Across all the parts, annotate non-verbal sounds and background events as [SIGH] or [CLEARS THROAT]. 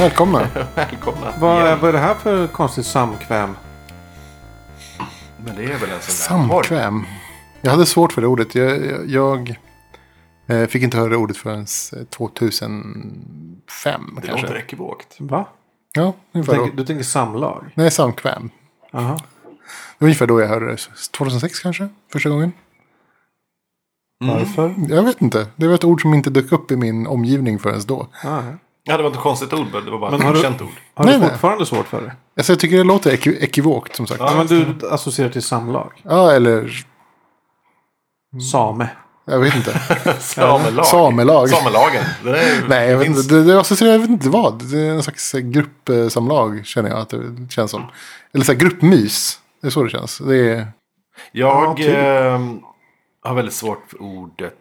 Välkomna. [LAUGHS] Välkomna. Vad, vad är det här för konstigt samkväm? Men det är väl en sån där. Samkväm. Jag hade svårt för det ordet. Jag, jag, jag eh, fick inte höra det ordet förrän eh, 2005 Det kanske. låter ekivokt. Va? Ja, Du ungefär då. tänker, du tänker samlag? Nej, samkväm. Jaha. Det var ungefär då jag hörde det. 2006 kanske, första gången. Varför? Jag vet inte. Det var ett ord som inte dök upp i min omgivning förrän då. Ah, ja. Det var inte ett konstigt ord, det var bara Men ett du- okänt ord. Har Nej, du nej. fortfarande svårt för det? Alltså, jag tycker det låter eky- ekivokt som sagt. Ja. Men du associerar till samlag? Ja, eller Same? jag vet inte. [LAUGHS] Samelag. Samelag. Samelagen. Det är, Nej, jag vet finns- inte. Det, det associerar jag vet inte vad. Det är en slags eh, gruppsamlag känner jag att det känns som. Eller så här gruppmys. Det är så det känns. Det är... Jag Ja, ehm, har väldigt svårt för ordet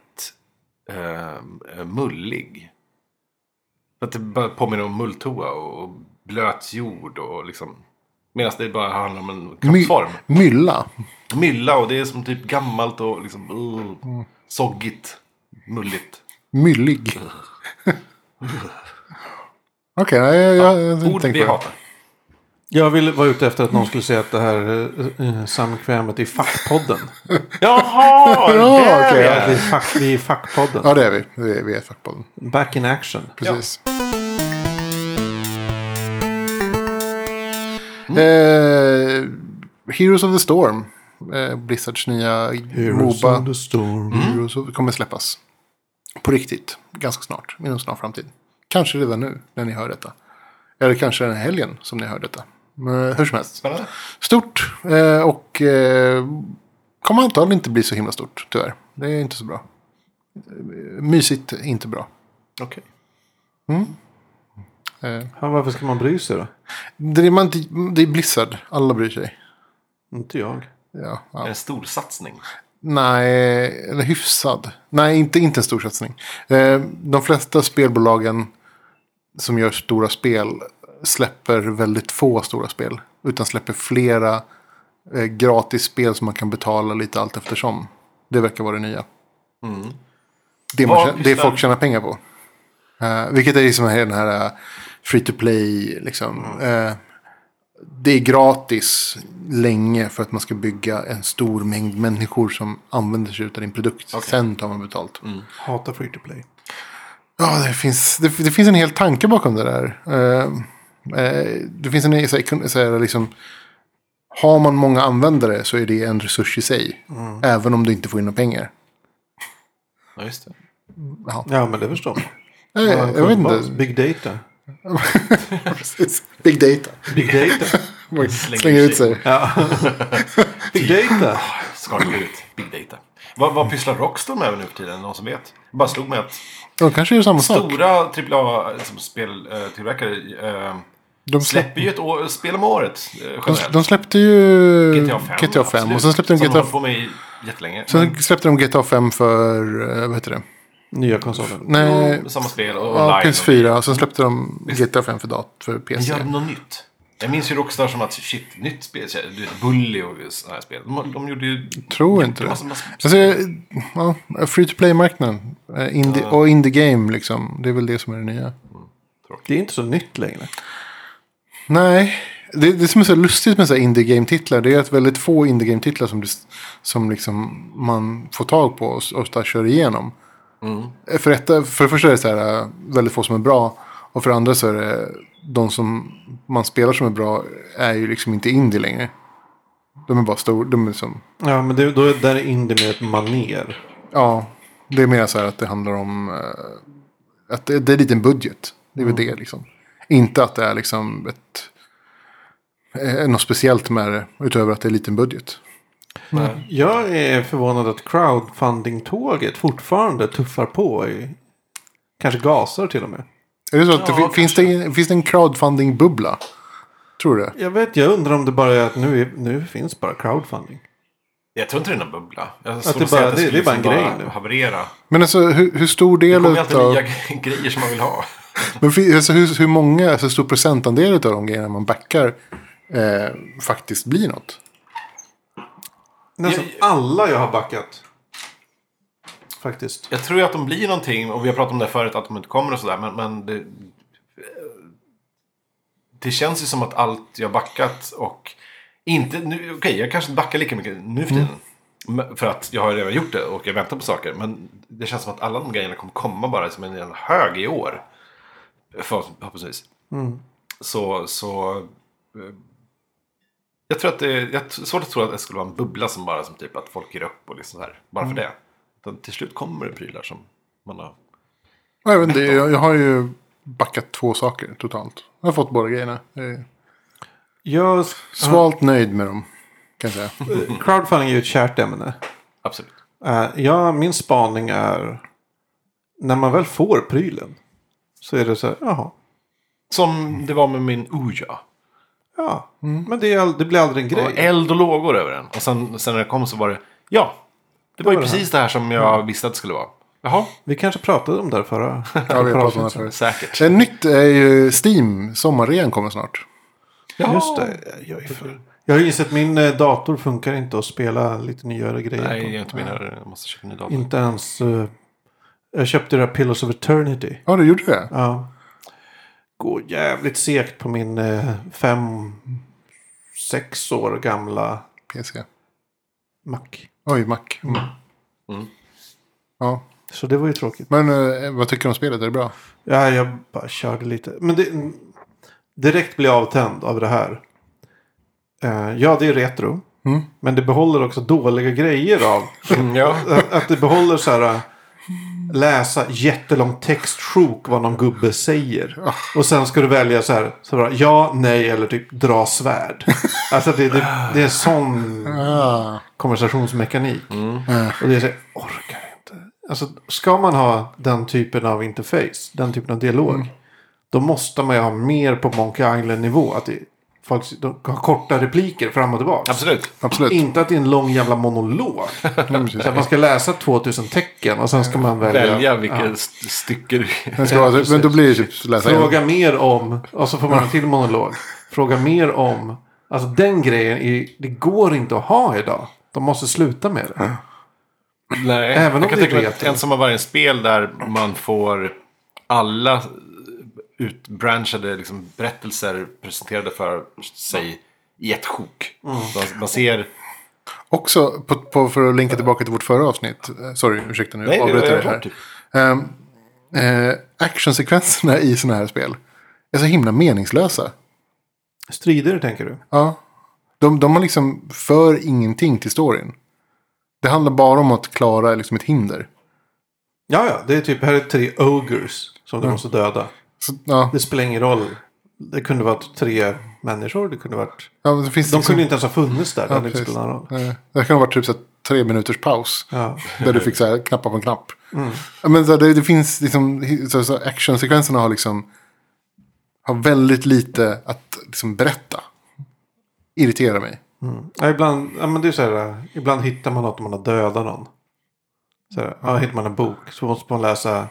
ehm, eh, mullig. För Att det bara påminner om mulltoa och blöt jord och liksom. Medan det bara handlar om en My, kroppsform. mylla. Mylla och det är som typ gammalt och liksom uh, soggigt. Mulligt. Myllig. [LAUGHS] Okej, nej, jag, jag, jag, Ord tänkte vi hatar. Jag ville vara ute efter att någon skulle säga att det här uh, samkvämet är fackpodden. [LAUGHS] Jaha! Ja, där okej, Att vi det. är, fack, vi är fackpodden. Ja, det är vi. Vi är, vi är fackbollen. Back in action. Precis. Eh, Heroes of the Storm. Eh, Blizzards nya Moba. storm. Heroes of, kommer släppas. På riktigt. Ganska snart. Inom snar framtid. Kanske redan nu när ni hör detta. Eller kanske den helgen som ni hör detta. Men hur som helst. Spännande. Stort. Eh, och eh, kommer antagligen inte bli så himla stort tyvärr. Det är inte så bra. Eh, Mysigt, inte bra. Okej. Eh, Ja, varför ska man bry sig då? det, är man, det är Blizzard. Alla bryr sig. Inte jag. Ja, ja. En stor satsning. Nej, eller hyfsad. Nej, inte, inte en stor satsning. Eh, de flesta spelbolagen som gör stora spel släpper väldigt få stora spel. Utan släpper flera eh, gratis spel som man kan betala lite allt eftersom. Det verkar vara det nya. Det, man, det folk tjänar pengar på. Eh, vilket är liksom den här uh, free to play. Liksom. Eh, det är gratis länge för att man ska bygga en stor mängd människor som använder sig av din produkt. Sen tar man betalt. Hatar free to play. Ja, det finns, det, det finns en hel tanke bakom det där. Eh, det finns en så här, så här, liksom, har man många användare så är det en resurs i sig. Även om du inte får in några pengar. Ja, just det. Ja, men det förstår man. Nej, Ja, jag vet inte. Big data. [LAUGHS] Big data. Big data. Man slänger ut sig. ja. [LAUGHS] Big data. Skakar ut. Big data. Vad, vad pysslar Rockstar med nu för tiden? Någon som vet? Det bara slog mig att De kanske gör samma sak. stora AAA-speltillverkare eh, De, släpp, släpper ju ett år, spel om året eh, de, generellt. de släppte ju GTA 5. GTA 5 absolut. och sen släppte de GTA, på i jättelänge. sen släppte de GTA 5 för, eh, vad heter det? Nya konsoler. Nej, samma spel och ja, online. PS4. Och sen släppte de GTA 5 för, dat för Men PC. gör de något nytt? Jag minns ju Rockstar som att shit, nytt spel. Du vet, Bully och sådana här spel. De, de gjorde ju... Tror inte det. Massa, massa, Alltså, ja, free to play-marknaden. Eh, Indie, Och indie game liksom. Det är väl det som är det nya. Det är inte så nytt längre. Nej, det, det som är så lustigt med så här indie game-titlar. Det är att väldigt få indie game-titlar som, det- som liksom man får tag på och, och kör igenom. Eh, För, detta, för det första är det så här, eh, väldigt få som är bra. Och för andra så är det de som man spelar som är bra är ju liksom inte indie längre. De är bara stor, de är som, Ja, men det, då är, där är indie med ett maner. ja, det är mer så här att det handlar om eh, att det, det är en liten budget. Det är väl det liksom. Inte att det är liksom ett, eh, något speciellt med det utöver att det är en liten budget. Jag är förvånad att crowdfunding-tåget fortfarande tuffar på. I, kanske gasar till och med. Är det så att det, finns, det, finns det en crowdfunding-bubbla? Tror du det? Jag vet, jag undrar om det bara är att nu, är, nu finns bara crowdfunding. Jag tror inte det är någon bubbla. Jag Att såg det att bara- att det- det är bara en liksom grej nu. haverera. Men alltså hur, hur stor Det del kommer ju alltid nya [LAUGHS] grejer som man vill ha. Men fi- alltså, hur, hur många, alltså stor procentandel av de grejerna man backar eh, faktiskt blir något? Nästan Jag- alla jag har backat faktiskt. Jag tror ju att de blir någonting, och vi har pratat om det förut, att de inte kommer och sådär. Men, men det, det känns ju som att allt jag backat och inte... nu- Okej, jag kanske inte backar lika mycket nu för tiden. Men- För att jag har redan gjort det och jag väntar på saker. Men det känns som att alla de grejerna kommer komma bara som en jävla hög i år. För- Förhoppningsvis. Så, så... eh, Jag tror att det är jag svårt att tro att det skulle vara en bubbla som bara som typ att folk ger upp och liksom så här. Bara för det. Utan till slut kommer det prylar som man har... Ja, Jag, vet inte, jag, jag har ju backat två saker totalt. Jag har fått båda grejerna. Jag är Jag, svalt nöjd med dem. Kan jag säga. crowdfunding är ju ett kärt ämne. Absolut. Uh, ja, min spaning är. När man väl får prylen. Så är det så här, jaha. Som det var med min Uja. Ja, men det, är, det blir aldrig en Det var grej. eld och lågor över den. Och sen, sen när det kom så var det, ja. Det var ju precis det här som jag visste att det skulle vara. Jaha, Vi kanske pratade om det här förra. Ja, vi pratat om det förra förut. säkert. Eh, Nytt är ju Steam. Sommarrean kommer snart. Just det. Jag, är för... jag har insett att min eh, dator funkar inte att spela lite nyare grejer Nej, på. jag inte min. Jag måste köpa en ny dator. Inte ens... eh, jag köpte det här Pillars of Eternity. Ja, du gjorde det? Ja. Går jävligt segt på min fem, sex år gamla PC. Mac. Oj, Mac. Mm. Mm. Ja. Så det var ju tråkigt. Men eh, vad tycker du om spelet? Är det bra? Ja, jag bara körde lite. Men det, direkt blir jag avtänd av det här. Eh, ja, det är retro. Mm. Men det behåller också dåliga grejer av. Mm, ja. [LAUGHS] att, att det behåller så här. äh, Läsa jättelång textsjok vad någon gubbe säger. Och sen ska du välja så här. Så bara, ja, nej eller typ dra svärd. [LAUGHS] Alltså det, det, det är sån Ah. Konversationsmekanik. Eh, Och det är så här, orkar inte. Alltså ska man ha den typen av interface. Den typen av dialog. Då måste man ju ha mer på Monkey Island nivå. Att det, folk de har korta repliker fram och tillbaka. Absolut. Absolut. Inte att det är en lång jävla monolog. [LAUGHS] Så att man ska läsa 2000 tecken och sen ska man välja. Välja vilket Ja. st- stycke du... Vara, men då blir det typ läsa en. Fråga mer om. Och så får man en till monolog. Fråga mer om. Alltså den grejen. Är, det går inte att ha idag. De måste sluta med det. Nej, Även om jag kan det tänka mig att en som har varje spel där man får alla utbranchade liksom, berättelser presenterade för sig i ett sjok. Mm. Man, man ser... Också, på, på, för att linka tillbaka till vårt förra avsnitt. Eh, Sorry, ursäkta nu. Nej, det avbryter jag här. Typ. Ehm, eh, actionsekvenserna i sådana här spel är så himla meningslösa. Strider tänker du? Ja. De, de har liksom för ingenting till storyn. Det handlar bara om att klara liksom ett hinder. Ja, ja. Det är typ. Här är tre ogres. Som du måste döda. Så, ja, Det spelar ingen roll. Det kunde varit tre människor. Det kunde varit. ja, det De liksom, kunde inte ens ha funnits där. Det hade spelat roll. det kan ha varit typ så tre minuters paus. Ja. Där du fick så här, knappa på en knapp. Ja, Men så här, det, det finns liksom, så, så actionsekvenserna har liksom har väldigt lite att liksom berätta. Irriterar mig. Ja, ibland, ja, men det är så här, ibland hittar man något om man har dödat någon. Så här, ja, hittar man en bok så måste man läsa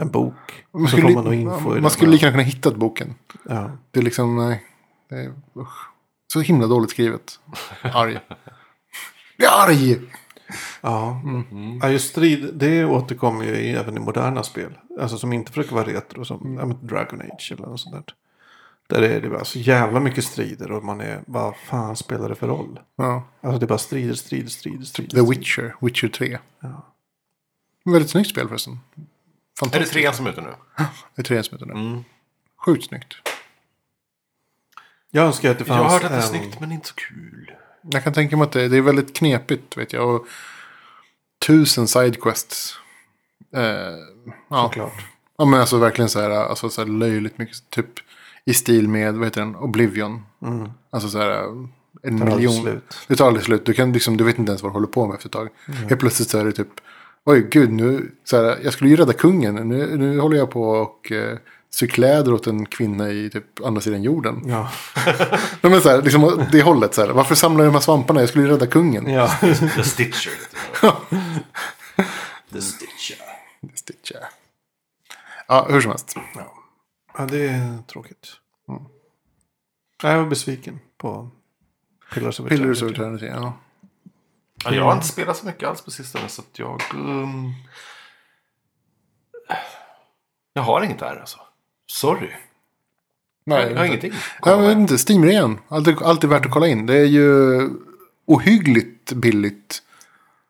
en bok. Man så får skulle, man info man den. skulle lika gärna kunna hitta boken. Ja. Det är liksom, nej. Det är, usch. Så himla dåligt skrivet. [LAUGHS] Arg. Är arg! Ja. ja, just strid, det återkommer ju i, även i moderna spel. Alltså som inte försöker vara retro, som ja, men Dragon Age eller något sånt där. Där är det bara så jävla mycket strider och man är, vad fan spelar det för roll? Ja. Alltså det är bara strider, strider, strider, strider. The strider. Witcher, Witcher 3. Ja. Väldigt snyggt spel förresten. Är det trean som är ute nu? Det är trean som heter det. Mm. Sjukt snyggt. Jag önskar att det Jag fanns har hört att det är en- snyggt men inte så kul. Jag kan tänka mig att det, det är väldigt knepigt, vet jag. Och tusen sidequests. Eh, ja. Såklart. ja, men alltså verkligen så här, alltså så här löjligt mycket. Typ i stil med, vad heter den, Oblivion. Mm. Alltså så här, en Tar aldrig miljon. slut. Det tar aldrig slut. Du, kan, liksom, du vet inte ens vad du håller på med efter ett tag. Helt plötsligt så är det typ, oj gud, nu, så här, jag skulle ju rädda kungen. Nu, nu håller jag på och eh, sy kläder åt en kvinna i typ andra sidan jorden. Ja. [LAUGHS] Nej, men så här, liksom det hållet, så här, varför samlar jag de här svamparna? Jag skulle ju rädda kungen. ja. The Stitcher. [LAUGHS] The Stitcher. Stitch, ja. ja, hur som helst. Ja, det är tråkigt. Jag var besviken på Pillars of Pillars of Eternity. Eternity, ja. Ja, jag har inte spelat så mycket alls på sistone så att jag... Um... Jag har inget där alltså. Sorry. Nej, jag har ingenting. Jag vet inte, Steam-rean. Alltid, alltid värt att kolla in. Det är ju ohyggligt billigt.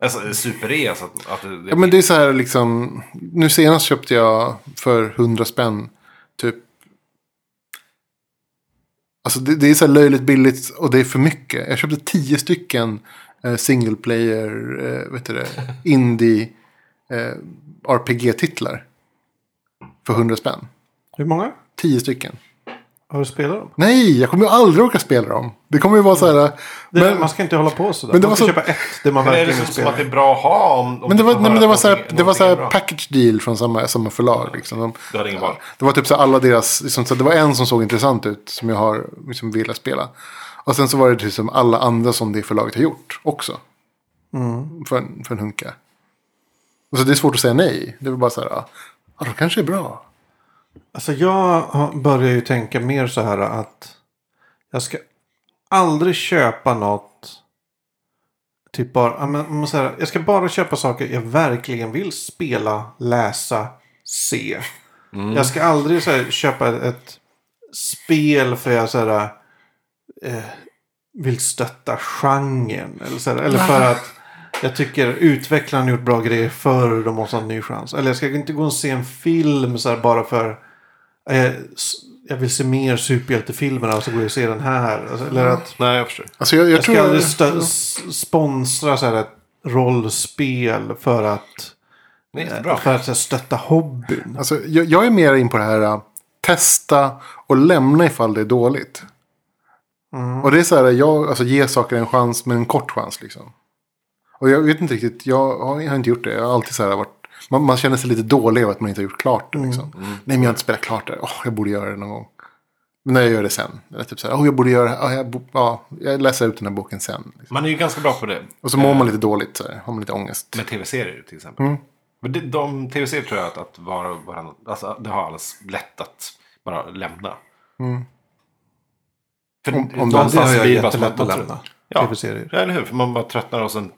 Alltså super-rea så att, att det, Ja, men det är så här liksom. Nu senast köpte jag för 100 spänn. Typ. Alltså det, det är så här löjligt billigt och det är för mycket. Jag köpte 10 stycken eh, single player, eh, vet du det, [LAUGHS] indie eh, RPG-titlar. För 100 spänn. Hur många? 10 stycken. Har du spelat dem? Nej, jag kommer ju aldrig orka spela dem. Det kommer ju vara så här. Det, Men, man ska inte hålla på sådär. Men det man ska så- köpa ett, det man Men är det verkligen så vill som att det spela. är bra att ha om, om men det var, nej, men det var att så här, det var så är här package deal från samma, samma förlag. Liksom. De, Du hade ingen val. det var typ så här alla deras, liksom, så det var en som såg intressant ut som jag har liksom velat spela. Och sen så var det typ som alla andra som det förlaget har gjort också. För, en, för en hunka. Och så det är svårt att säga nej. Det är bara så här, ja, ja, de kanske är bra. Alltså jag börjar ju tänka mer så här att jag ska aldrig köpa något. Typ bara, men, så här, jag ska bara köpa saker jag verkligen vill spela, läsa, se. Jag ska aldrig så här, köpa ett, ett spel för jag så här, eh, vill stötta genren. Eller, så här, eller för att jag tycker utvecklaren har gjort bra grejer förr. De måste ha en ny chans. Eller jag ska inte gå och se en film så här, bara för eh, jag vill se mer superhjältefilmer och så går jag och ser den här. Alltså, eller att Nej, jag förstår. Alltså jag, jag, jag ska tror... aldrig stö- s- sponsra så här, ett rollspel för att, jättebra. för att här, stötta hobbyn. Alltså, jag, jag är mer in på det här. äh, Testa och lämna ifall det är dåligt. Och det är så här. Jag, alltså, ge saker en chans med en kort chans. Liksom. Och jag vet inte riktigt. Jag har, jag har inte gjort det. Jag har alltid så här varit. Man, man känner sig lite dålig av att man inte har gjort klart det. Liksom. Nej men jag har inte spelat klart det. Åh, jag borde göra det någon gång. Men när jag gör det sen. Eller typ så här. Åh, jag borde göra det. Ja, jag, bo, ja, jag läser ut den här boken sen. Liksom. Man är ju ganska bra på det. Och så mår man lite dåligt. Så här. Har man lite ångest. Med tv-serier till exempel. Mm. Men det, de tv-serier tror jag att, att vara varandra, alltså det har alldeles lätt att bara lämna. För Mm. Om- om det någonstans har jag jättelätt att lämna. Ja, eller hur? För man bara tröttnar och sen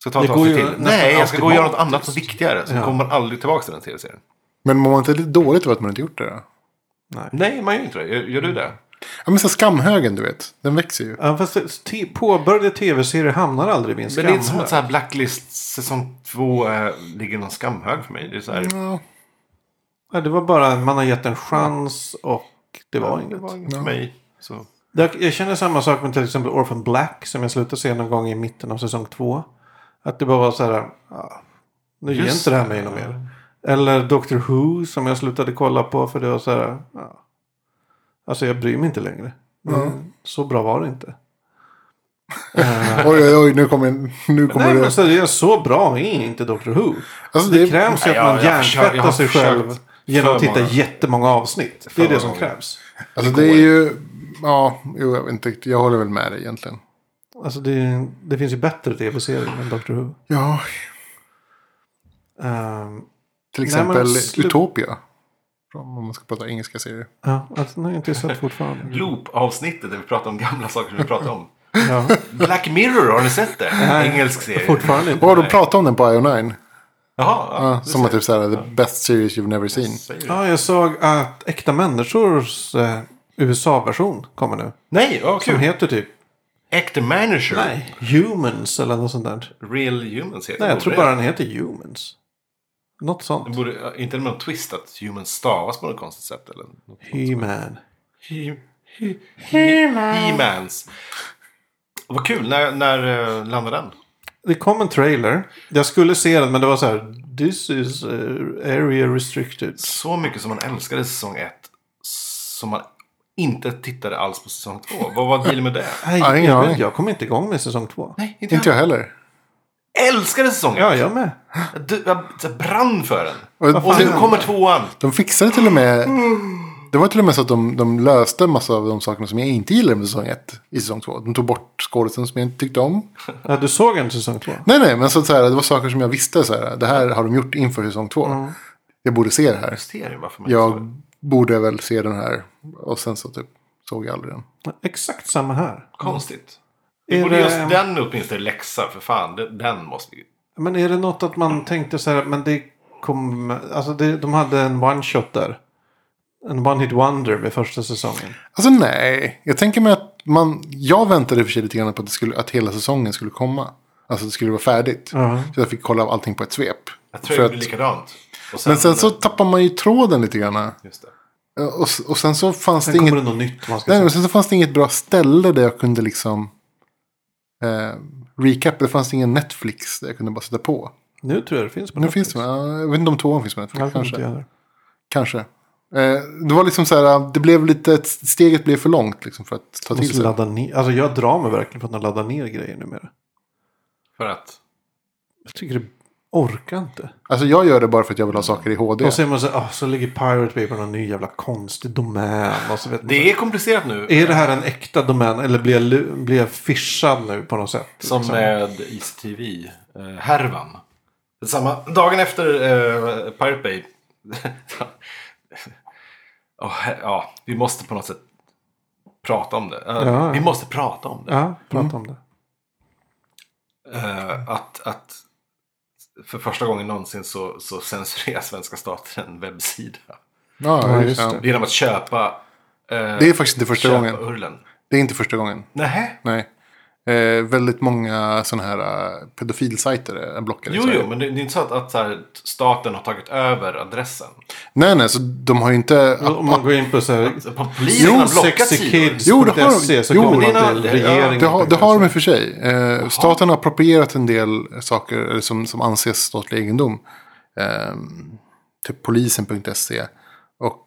ska ta Det ett avsnitt till. Nej, jag ska gå och göra något annat och viktigare. Så Ja. kommer man aldrig tillbaka till den tv-serien. Men mår man inte lite dåligt av att man inte gjort det då? Nej, man gör inte det. Gör, gör du det? Ja men så skamhögen du vet. Den växer ju. Ja, fast det- påbörjade tv-serier hamnar aldrig vid en Men det är inte som skamhög. att så här Blacklist säsong två äh, ligger någon skamhög för mig. Det är så här, Ja, Ja, det var bara man har gett en chans och det var det inget. var inget för mig. Så. Jag, jag känner samma sak med till exempel Orphan Black som jag slutade se någon gång i mitten av säsong två. Att det bara var så här. Ja, nu ger inte det här det. mig något mer. Eller Doctor Who som jag slutade kolla på för det var så här. Ja, alltså jag bryr mig inte längre. Men Så bra var det inte. [LAUGHS] Oj oj oj nu kommer, nu kommer Nej det. men så det är så bra är inte Doctor Who. Alltså, Det det, krävs ju att man hjärntvättar sig själv genom att titta många- jättemånga avsnitt. Det är det som krävs. alltså det är ju. Ja, jo, jag vet inte riktigt. Jag håller väl med dig egentligen. Alltså det, det finns ju bättre tv-serier än Doctor Who. Ja, Ehm, till Nej, exempel Utopia. Om man ska prata engelska serier. ja, alltså, jag inte sett fortfarande. Loop-avsnittet där vi pratar om gamla saker som vi pratar om. Ja, Black Mirror, har ni sett det? Engelsk serie. fortfarande inte. Och de pratar om den på IO9. Jaha, ja, Ja, som att typ såhär, the best series you've never seen. Ja, jag såg att Äkta Människors eh, USA-version kommer nu. Nej, vad Som kul. heter typ Actor Manager. Nej, Humans eller något sånt där. Real Humans heter Nej, jag det. tror bara den heter Humans. Något Det sånt. borde, inte med någon twist att humans stavas på något konstigt sätt. Eller något He-Man. He- he- he- He-Mans. Vad kul. När, när uh, landade den? Det kom en trailer. Jag skulle se den men det var så här. This is eh, area restricted. Så mycket som man älskade säsong ett. Som man inte tittade alls på säsong två. Vad var dealen med det? Nej, Ja, ingen jag, aning. jag kom inte igång med säsong två. Nej, inte, Inte jag heller. jag. Älskade säsong ett. Ja, jag med. Du, jag här brann för den. Och Och nu de, kommer tvåan. de fixade till och med. Det var till och med så att de, de löste en massa av de sakerna som jag inte gillade med säsong 1 i säsong 2. De tog bort skådespelaren som jag inte tyckte om. Ja, du såg en säsong två? Nej, nej, men så, så här, det var saker som jag visste. Så här, det här har de gjort inför säsong 2. Jag borde se det här. Mysterium, varför man inte Jag borde väl se den här. Och sen så typ såg jag aldrig den. Exakt samma här. Konstigt. Vi Är borde det- oss den åtminstone läxa, för fan. Den, den måste vi... Men är det något att man tänkte så här, men det kom, alltså det, de hade en one shot där. En one hit wonder med första säsongen. Alltså nej, jag tänker mig att man... Jag väntade för sig lite grann på att, det skulle, att hela säsongen skulle komma. Alltså det skulle vara färdigt. Ja. Så jag fick kolla allting på ett svep. Jag tror För det blir att- likadant. Och Men sen så tappar man ju tråden lite grann. Just det. Och, och sen så fanns Sen det kommer inget... det något nytt man ska Nej, men sen så fanns det inget bra ställe där jag kunde liksom... Eh, recap. Det fanns ingen Netflix där jag kunde bara sätta på. Nu tror jag det finns på Nu Netflix. finns det, ja, jag vet inte om tvåan finns på Netflix. Kanske. Jag heller. Kanske. Eh, det var liksom så här, det blev lite, steget blev för långt liksom för att ta till sig. ladda ner. Alltså jag drar mig verkligen från att ladda ner grejer numera. För att... Jag tycker det orkar inte. Alltså jag gör det bara för att jag vill ha saker i HD. Och så är man så, ah, så ligger Pirate Bay på någon ny jävla konstig domän. Och så vet man Det är komplicerat nu. Är det här en äkta domän eller blir jag, blir jag fishad nu på något sätt? Som liksom? med ICTV-härvan. Samma, dagen efter eh, Pirate Bay. [LAUGHS] He- ja, vi måste på något sätt prata om det. Eh, Ja. Vi måste prata om det. Ja, prata om det. Eh, att, att för första gången någonsin så, så censurerar svenska staten en webbsida. ja, just det. Genom att köpa... eh, Det är faktiskt inte första köpa gången. Urlen. Det är inte första gången. Nähä? Nej. Eh, väldigt många sådana här uh, pedofilsajter är blockade. Jo, jo, men det, det är inte så att, att så här, staten har tagit över adressen. Nej, nej, så de har ju inte... Om man går in på så här... Polisen har blockat sidor. Jo, det har de. sexykids.se så Jo, kommer det är man till det- ja, regeringen. Det har, det har de i och för sig. Eh, staten har approprierat en del saker som, som anses statlig egendom. Eh, typ polisen.se. Och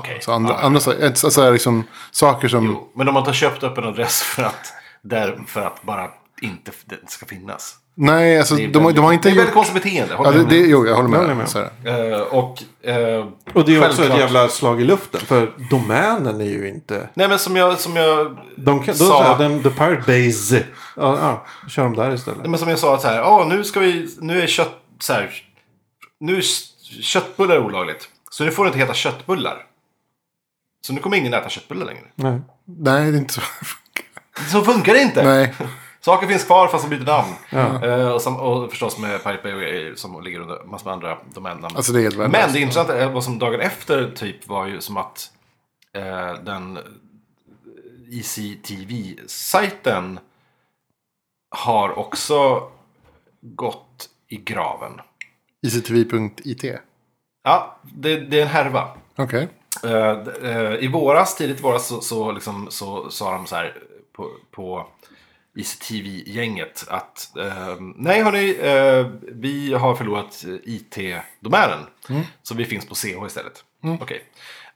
Okej. så, så andra, Ja. andra sa- eh, så, så här liksom, saker som... Jo, men om man har köpt upp en adress för att, där, för att bara inte det ska finnas. Nej, alltså de, har- de har väldigt- inte Det är väldigt konstigt beteende. Ja, det, det, jo, jag håller med. Jag håller med. Så här. Eh, och, eh, Och det är också ett jävla slag i luften. För domänen är ju inte... Nej men som jag, som jag De kan, då sa. den, The Pirate Base. Ja, ja, kör de där istället. Nej, men som jag sa att så här, ja nu ska vi, nu är kött, så här, nu är köttbullar olagligt. Så nu får det inte heta köttbullar. Så nu kommer ingen äta köttbullar längre. Nej. Nej, det är inte så. Så funkar det inte. Nej. [LAUGHS] Saker finns kvar fast de byter namn. Ja. Eh, och, som, och förstås med Pirate Bay som ligger under massor med andra domännamn. Alltså det är helt Men det intressanta är vad som dagen efter typ var ju som att eh, den ECTV-sajten har också gått i graven. ICTV.it. Ja, det, det är en härva. Okej. Eh, d- eh, I våras, tidigt i våras, så, så, liksom, så sa de så här på, på ICTV-gänget att eh, nej hörni, eh, vi har förlorat eh, IT-domänen. Så vi finns på CH istället. Okej.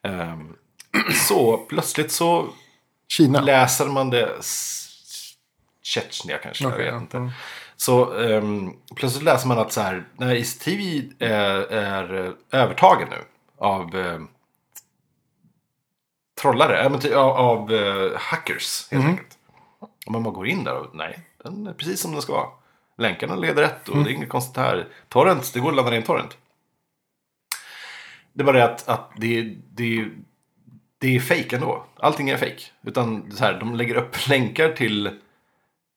Ehm, [CLEARS THROAT] så plötsligt så Kina. läser man det Tjetjenien kanske, Okej, jag ja. vet inte. Mm. Så um, plötsligt läser man att så här, nej, ICTV är, är eh, övertagen nu av eh, trollare, äh, av, av eh, hackers helt enkelt. Och man bara går in där och nej, den är precis som den ska vara. Länkarna leder rätt och det är inget konstigt här. Torrent, det går att ladda ner en torrent. Det är bara det att, att det, det, det är fake ändå. Allting är fake. Utan så här, de lägger upp länkar till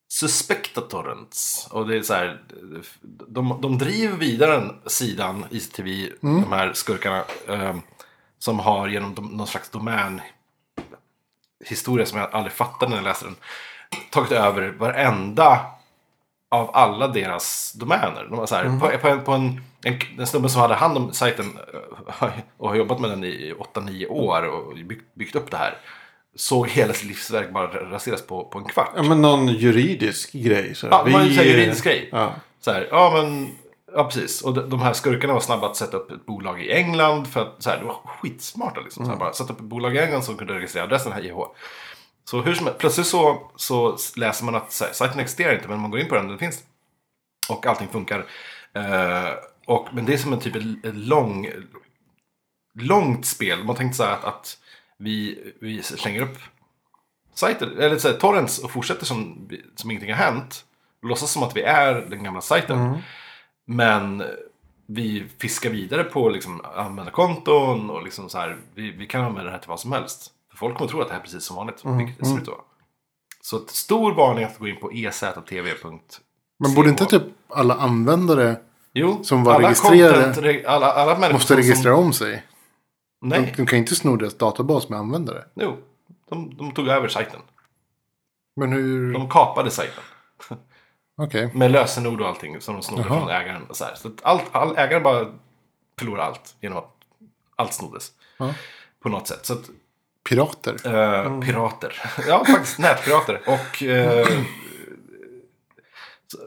suspekta torrents. Och det är så här, de, de driver vidare den sidan, ICTV, de här skurkarna, eh, som har genom någon slags domän historia som jag aldrig fattade när jag läste den, tagit över varenda av alla deras domäner. De var så här, på, på, en, på en, en, en snubbe som hade hand om sajten [LAUGHS] och har jobbat med den i 8-9 år och byggt, byggt upp det här. Såg hela sitt livsverk bara raseras på, på en kvart. Ja, men någon juridisk grej. Så Ja, var en juridisk grej. Ja. Så här, ja men, ja precis. Och de, de här skurkarna var snabba att sätta upp ett bolag i England. För att så här, det var skitsmarta liksom. Så här, bara sätta upp ett bolag i England som kunde registrera adressen här IH. Så hur som helst, plötsligt så, så läser man att så här, sajten existerar inte, men man går in på den, den finns. Och allting funkar. Eh, och, men det är som en typ ett, lång, långt spel. Man tänkte så här att, att vi, vi slänger upp sajter, eller så här, torrents och fortsätter som, som ingenting har hänt. Låtsas som att vi är den gamla sajten. Men vi fiskar vidare på liksom, användarkonton och liksom så här, vi, vi kan använda det här till vad som helst. För folk kommer tro att det här är precis som vanligt, vilket det ser ut att vara. Så ett stor varning att gå in på E eztv.se. Men borde inte typ alla användare Jo, som var alla registrerade content- alla, alla måste som- registrera om sig? Som, De, nej, de kan inte sno deras databas med användare. jo. De, de tog över sajten. Men hur? De kapade sajten. [LAUGHS] Okej. Med lösenord och allting som de snodde Jaha. från ägaren. Och så här. så att allt, all, ägaren bara förlorade allt genom att allt snoddes. Ja. På något sätt. Så att, Pirater. eh, Pirater. [LAUGHS] ja, faktiskt nätpirater. Och eh,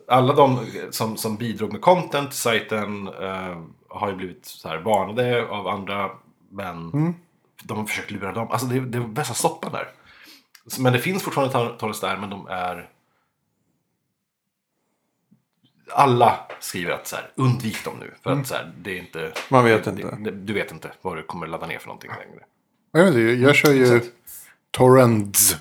alla de som, som bidrog med content till sajten eh, har ju blivit så här varnade av andra. Men de har försökt lura dem. Alltså det, det är bästa stoppa där. Men det finns fortfarande tor- torrents där, men de är... Alla skriver att så här, undvik dem nu. För att så här, det är inte... Man vet det, inte. Det, du vet inte vad du kommer ladda ner för någonting längre. Jag, vet inte, jag kör ju. Torrents.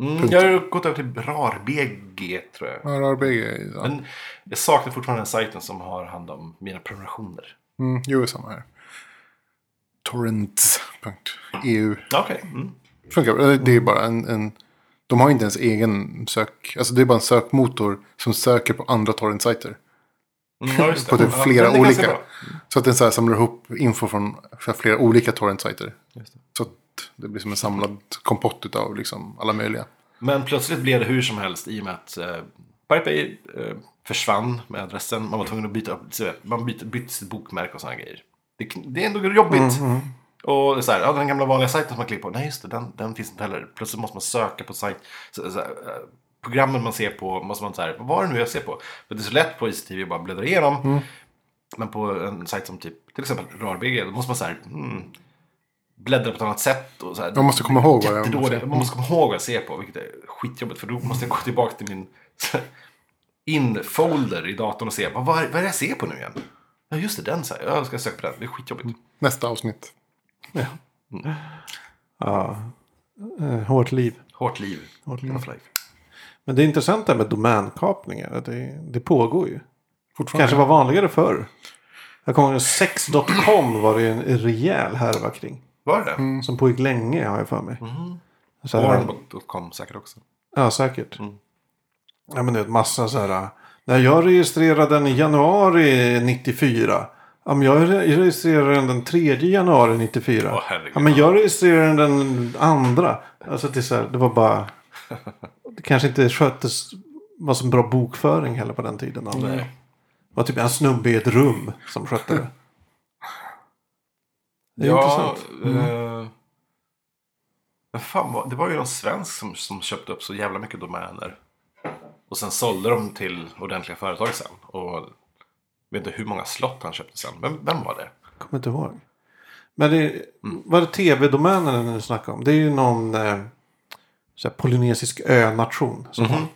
Mm, jag har gått över till RARBG tror jag. RRBG. Ja. Men jag saknar fortfarande den sajten som har hand om mina prenumerationer. Mm, jo, samma här. Torrents.eu. Ja, Okej. Mm. Funkar. Det är bara en, en... De har inte ens egen sök... Alltså det är bara en sökmotor som söker på andra torrentsajter. Mm, ja. På typ Ja, flera ganska olika. Så att den så här samlar ihop info från flera olika torrentsajter. Så att det blir som en samlad kompott av liksom alla möjliga. Men plötsligt blev det hur som helst i och med att eh, Pirate Bay eh, försvann med adressen. Man var tvungen att byta, vet, man bytte, bytte sitt bokmärke och sådana grejer. Det, det är ändå jobbigt. Och det är så här, ja, den gamla vanliga sajten som man klickar på, nej just det, den, den finns inte heller. Plötsligt måste man söka på sajt. Så, så här, eh, programmen man ser på måste man här, vad var det nu jag ser på? För det är så lätt på ICTV att bara bläddra igenom. Men på en sajt som typ, till exempel RARBG, då måste man så här, hmm, bläddra på ett annat sätt. Och så här, Man måste komma ihåg vad det är man måste komma ihåg vad jag ser på, vilket är skitjobbigt. För då måste jag gå tillbaka till min in-folder i datorn och se, vad, vad är vad är det jag ser på nu igen? Ja, just det, den så här. Jag ska söka på den. Det är skitjobbigt. Nästa avsnitt. Ja. Eh, hårt liv. Hårt liv. Hårt liv. Life. Men det är intressant det här med domänkapningar. Det, det pågår ju. Kanske var vanligare förr. Jag kommer ihåg sex.com var det ju en rejäl härva kring. Var det Mm. Som pågick länge har jag för mig. Här, Porn.com säkert också. ja, säkert. Mm. Ja, men det är ett massa så här. När jag registrerade den i januari 94. Ja, men jag re- registrerade den den 3 januari 94. Åh, ja, men jag registrerade den andra. Alltså det, är så här, det var bara. [LAUGHS] Det kanske inte sköttes. Var så bra bokföring heller på den tiden. Det Nej. var typ en snubbe i ett rum som skötte det. Det är ja, intressant. Mm. eh, men fan, det var ju någon svensk som, som köpte upp så jävla mycket domäner. Och sen sålde de till ordentliga företag sen. Och vet inte hur många slott han köpte sen. Men vem var det? Kommer inte ihåg. Men det, var det tv-domänen du snackade om? Det är ju någon eh, så här, polynesisk önation. Som har.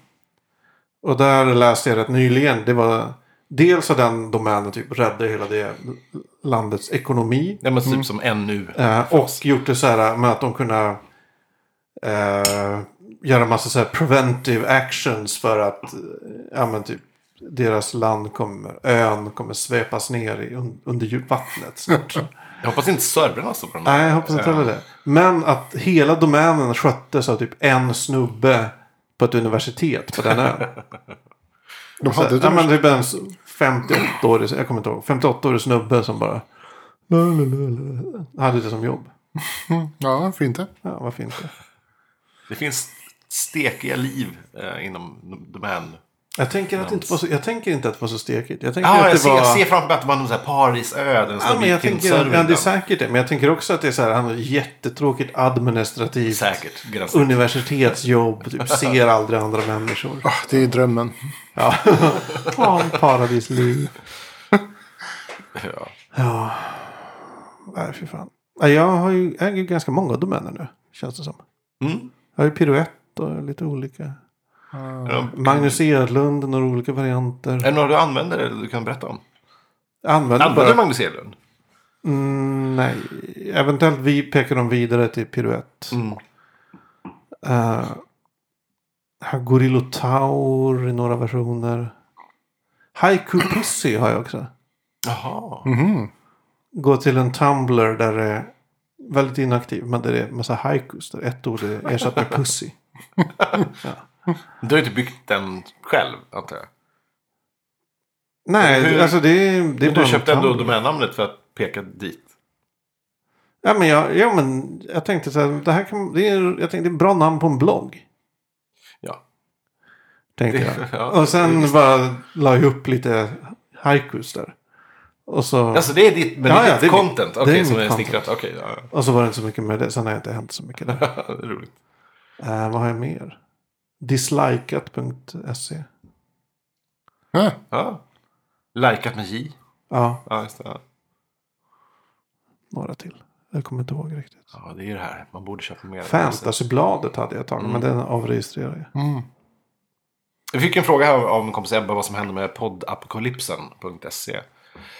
Och där läste jag rätt nyligen. Det var dels att den domänen typ räddade hela det landets ekonomi. Ja, men typ som NU. Eh, och gjort det så här med att de kunde eh, göra massa så här preventive actions för att eh, ja, men typ, deras land kommer, ön kommer svepas ner i, un, under djup- vattnet. snart. [LAUGHS] Jag hoppas inte servrarna står på den. Nej, jag hoppas inte heller det. Men att hela domänen sköttes av typ en snubbe på ett universitet på den ön. [LAUGHS] De Så, hade ja, men typ en 58-årig, jag kommer inte ihåg, 58-årig snubbe som bara hade det som jobb. [LAUGHS] Ja, varför inte? Ja, varför inte? Det finns stekiga liv eh, inom domän. Jag tänker, att det inte var så, jag tänker inte att det var så stekigt. Jag tänker Ja, att jag det ser, var... jag ser framför mig att det var någon sån här Parisö. Ja, men jag tänker, ja, det är säkert det. Men jag tänker också att det är så här, han har jättetråkigt administrativt Säkert. Ganska. universitetsjobb. Typ, ser aldrig andra människor. Ah, det är drömmen. Ja, [LAUGHS] ja paradisliv. Ja. Ja, nej fy fan. Ja, Jag har ju jag äger ganska många domäner nu. Känns det som. Mm. Jag har ju piruett och lite olika. Ja. Magnus Edlund, några olika varianter. Är det några du använder eller du kan berätta om? Använder Använder du bara... Magnus Edlund? Mm, nej, eventuellt vi pekar de vidare till piruett. Mm. Uh, Gorilotaur i några versioner. Haiku Pussy har jag också. Jaha. Mhm. Gå till en Tumblr där det är väldigt inaktiv. Men där det är massa haikus. Där ett ord är ersatt med pussy. [LAUGHS] Du har ju inte byggt den själv, antar jag. Nej, Hur- alltså det, det är bara du köpte ändå domännamnet för att peka dit. Ja, men jag, ja, men jag tänkte så här, det här kan, det är, jag tänkte det är ett bra namn på en blogg. Ja. Tänkte Det- jag. [LAUGHS] ja, och sen visst. bara la jag upp lite haikus där. Och så, Alltså det är ditt, men Ja, det är ja, ditt det är mitt- content. det Okej, är som mitt är content. snickrat. Okej, ja, och så var det inte så mycket med det. Sen har jag inte hänt så mycket där. [LAUGHS] det roligt. Eh, vad har jag mer? Dislikat.se. Ja. Ja. Likat med J. Ja, Ja, just det. Ja. några till. Jag kommer inte ihåg riktigt. ja, det är ju det här. Man borde köpa mer. Fantasybladet hade jag tagit, men den avregistrerade jag. Mm. Vi fick en fråga här av en kompis Ebba vad som hände med poddapokalypsen.se.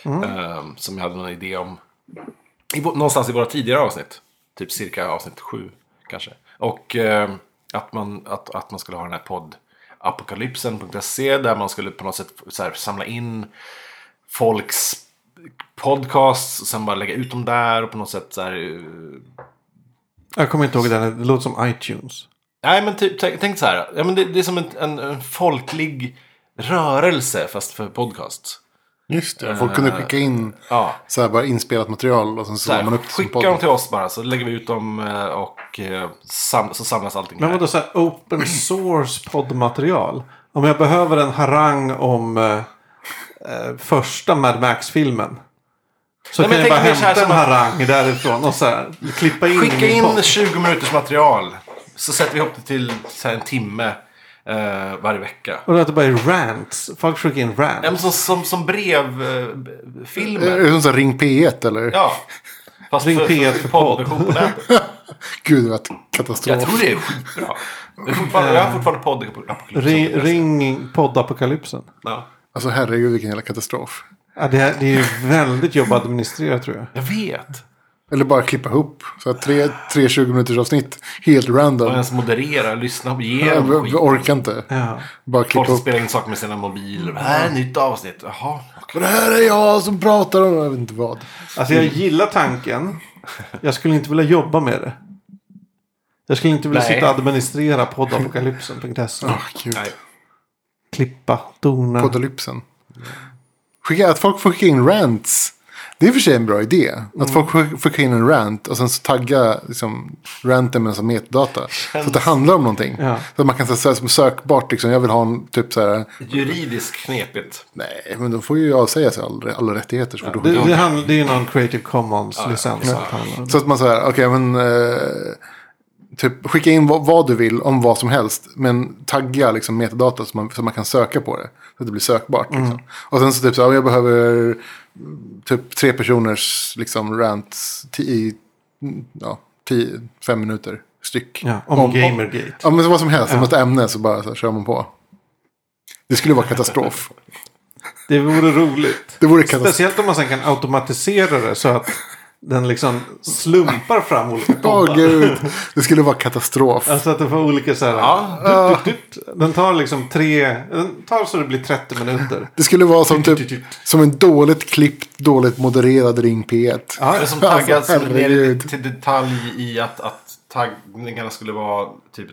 Mm. Ehm, som jag hade någon idé om. I, någonstans i våra tidigare avsnitt. Typ cirka avsnitt sju kanske. Och ehm, att, man, att, att man skulle ha den här poddapokalypsen.se. Där man skulle på något sätt så här, samla in folks podcasts. Och sen bara lägga ut dem där. Och på något sätt så här. eh, Jag kommer inte ihåg den. Det låter som iTunes. Nej, men typ, tänk, tänk så här. Ja, men det, det är som en, en, en folklig rörelse fast för podcast. Just det. Folk kunde skicka in Ja, så här, bara inspelat material och sen så så la man här, upp det skicka dem till oss bara så lägger vi ut dem eh, och eh, sam, så samlas allting Men här. vadå så här open [CLEARS THROAT] source poddmaterial? Om jag behöver en harang om eh, eh, första Mad Max-filmen. Så Nej, kan men jag bara här hämta en att- harang därifrån och så här, klippa in Skicka in podd. 20 minuters material. Så sätter vi ihop det till så här, en timme eh, varje vecka. Och att det bara är rants. Folk skickar in Ja, rants. men som, som, som brevfilmer. Är det som Ring P1 eller? Ja. Fast Ring för, P1 för, [LAUGHS] nätet. Gud vad katastrof. Jag tror det är skitbra. Det är fortfarande, jag har fortfarande poddapokalypsen. Ring, ring poddapokalypsen. Ja. Alltså herregud vilken jävla katastrof. Ja, det, är, det är ju väldigt jobb att administrera tror jag. Jag vet. Eller bara klippa ihop. Så att tre, tre 20 minuters avsnitt. Helt Och random. ens moderera, lyssna och ge jag orkar inte. Ja. Bara Folk klippa som upp. spelar in saker med sina mobiler. Det här är ett nytt avsnitt. Jaha. Men det här är jag som pratar om jag vet inte vad. Alltså jag gillar tanken. Jag skulle inte vilja jobba med det. Jag skulle inte vilja Nej. sitta och administrera poddapokalypsen.se. Gud. Nej. Klippa, dona. Podalypsen. Skicka, att folk får skicka in rants. Det är i och för sig en bra idé. Att folk får får skicka in en rant och sen så tagga liksom, ranten med som metadata. Så att det handlar om någonting. Ja. Så att man kan säga som sökbart liksom. Jag vill ha en typ så här. Juridiskt knepigt. Nej, men då får ju avsäga sig alla, alla rättigheter. Så, då, Det, det, handl- det är ju någon Creative Commons-licens. Ja, så att man säger, okej men. Eh, typ skicka in vad, vad du vill om vad som helst. Men tagga liksom metadata så man, så man kan söka på det. Så att det blir sökbart. Liksom. Mm. Och sen så typ så här, jag behöver mm, typ tre personers liksom rant i ja, tio, fem minuter styck. Ja, om, Gamergate. Ja, men så vad som helst. Om Ja. ett ämne så bara så här, kör man på. Det skulle vara katastrof. Det vore roligt. Det vore katastrof. Speciellt om man sen kan automatisera det så att den liksom slumpar fram olika Åh poddar. gud. Det skulle vara katastrof. Alltså att den får olika så här. Ja. Dut, dut, dut. Den tar liksom tre. Den tar så det blir 30 minuter. Det skulle vara som, typ, som en dåligt klippt, dåligt modererad Ring P1. Ja, Det som [LAUGHS] taggas Alltså, ner till detalj i att, att taggningarna skulle vara typ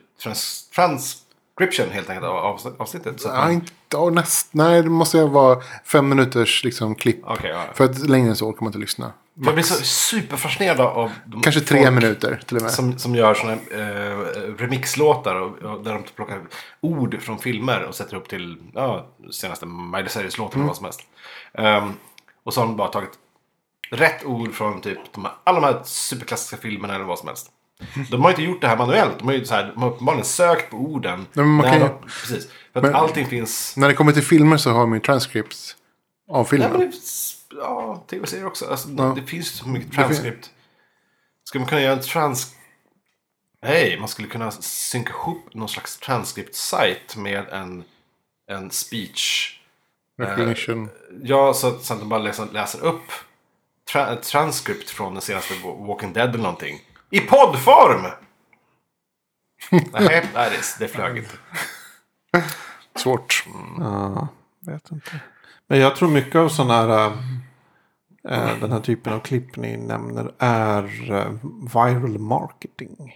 trans, transcription helt enkelt av av- avsnittet. Så Ja, inte, ja, näst, nej, det måste vara fem minuters liksom, klipp. Okej, ja. För att längre än så orkar man inte lyssna. För jag blir så superfascinerad av Kanske tre minuter till och med. Som, som gör sådana eh, remixlåtar och, och där de plockar ord från filmer och sätter upp till ja, senaste Miley Cyrus-låten Mm. eller vad som helst. Ehm, och så har de bara tagit rätt ord från typ de här, alla de här superklassiska filmerna eller vad som helst. De har inte gjort det här manuellt. De har ju så här, de har uppenbarligen sökt på orden. men man kan ju- precis. För att Men- allting finns... När det kommer till filmer så har man ju transcripts av Ja, filmen. men det, ja, tv-serier också. Alltså, Ja. Det finns ju så mycket transkript. Ska man kunna göra en trans... Nej, man skulle kunna synka ihop någon slags transcript-sajt med en, en speech. Recognition. Ja, så, att- så att de bara läser, läser upp tra, ett transkript från den senaste Wa- Walking Dead eller någonting. I poddform! nej, nej det, det flög inte. Svårt. Ja, vet inte. Men jag tror mycket av sådana här. eh, den här typen av klipp ni nämner är eh, viral marketing.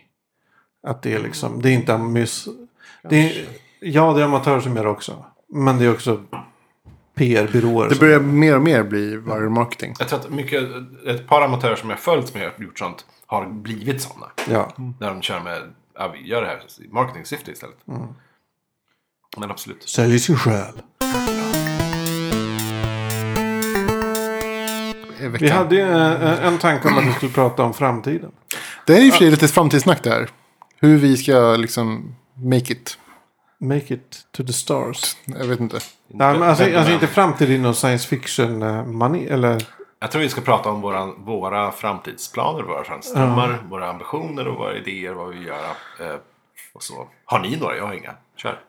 Att det är liksom, det är inte amys... Det är, ja, det är amatörer som gör det också. Men det är också PR-byråer. Det som- börjar mer och mer bli viral marketing. Jag tror att mycket, ett par amatörer som jag följt som har gjort sånt har blivit sådana. Ja. När de kör med, ja, vi gör det här i marketing-syfte istället. Men absolut. Säljer sin själ. veckan. Vi hade ju eh, en tanke om att vi skulle prata om framtiden. Det är i och för sig lite framtidssnack det här. Hur vi ska liksom make it. Make it to the stars. Jag vet inte. Nej, men alltså, alltså inte framtid i någon science fiction eh, mani eller Jag tror vi ska prata om våra, våra framtidsplaner, våra framtidsdrömmar, våra ambitioner och våra idéer, vad vi vill göra. Eh, och så. Har ni några? Jag har inga. Kör.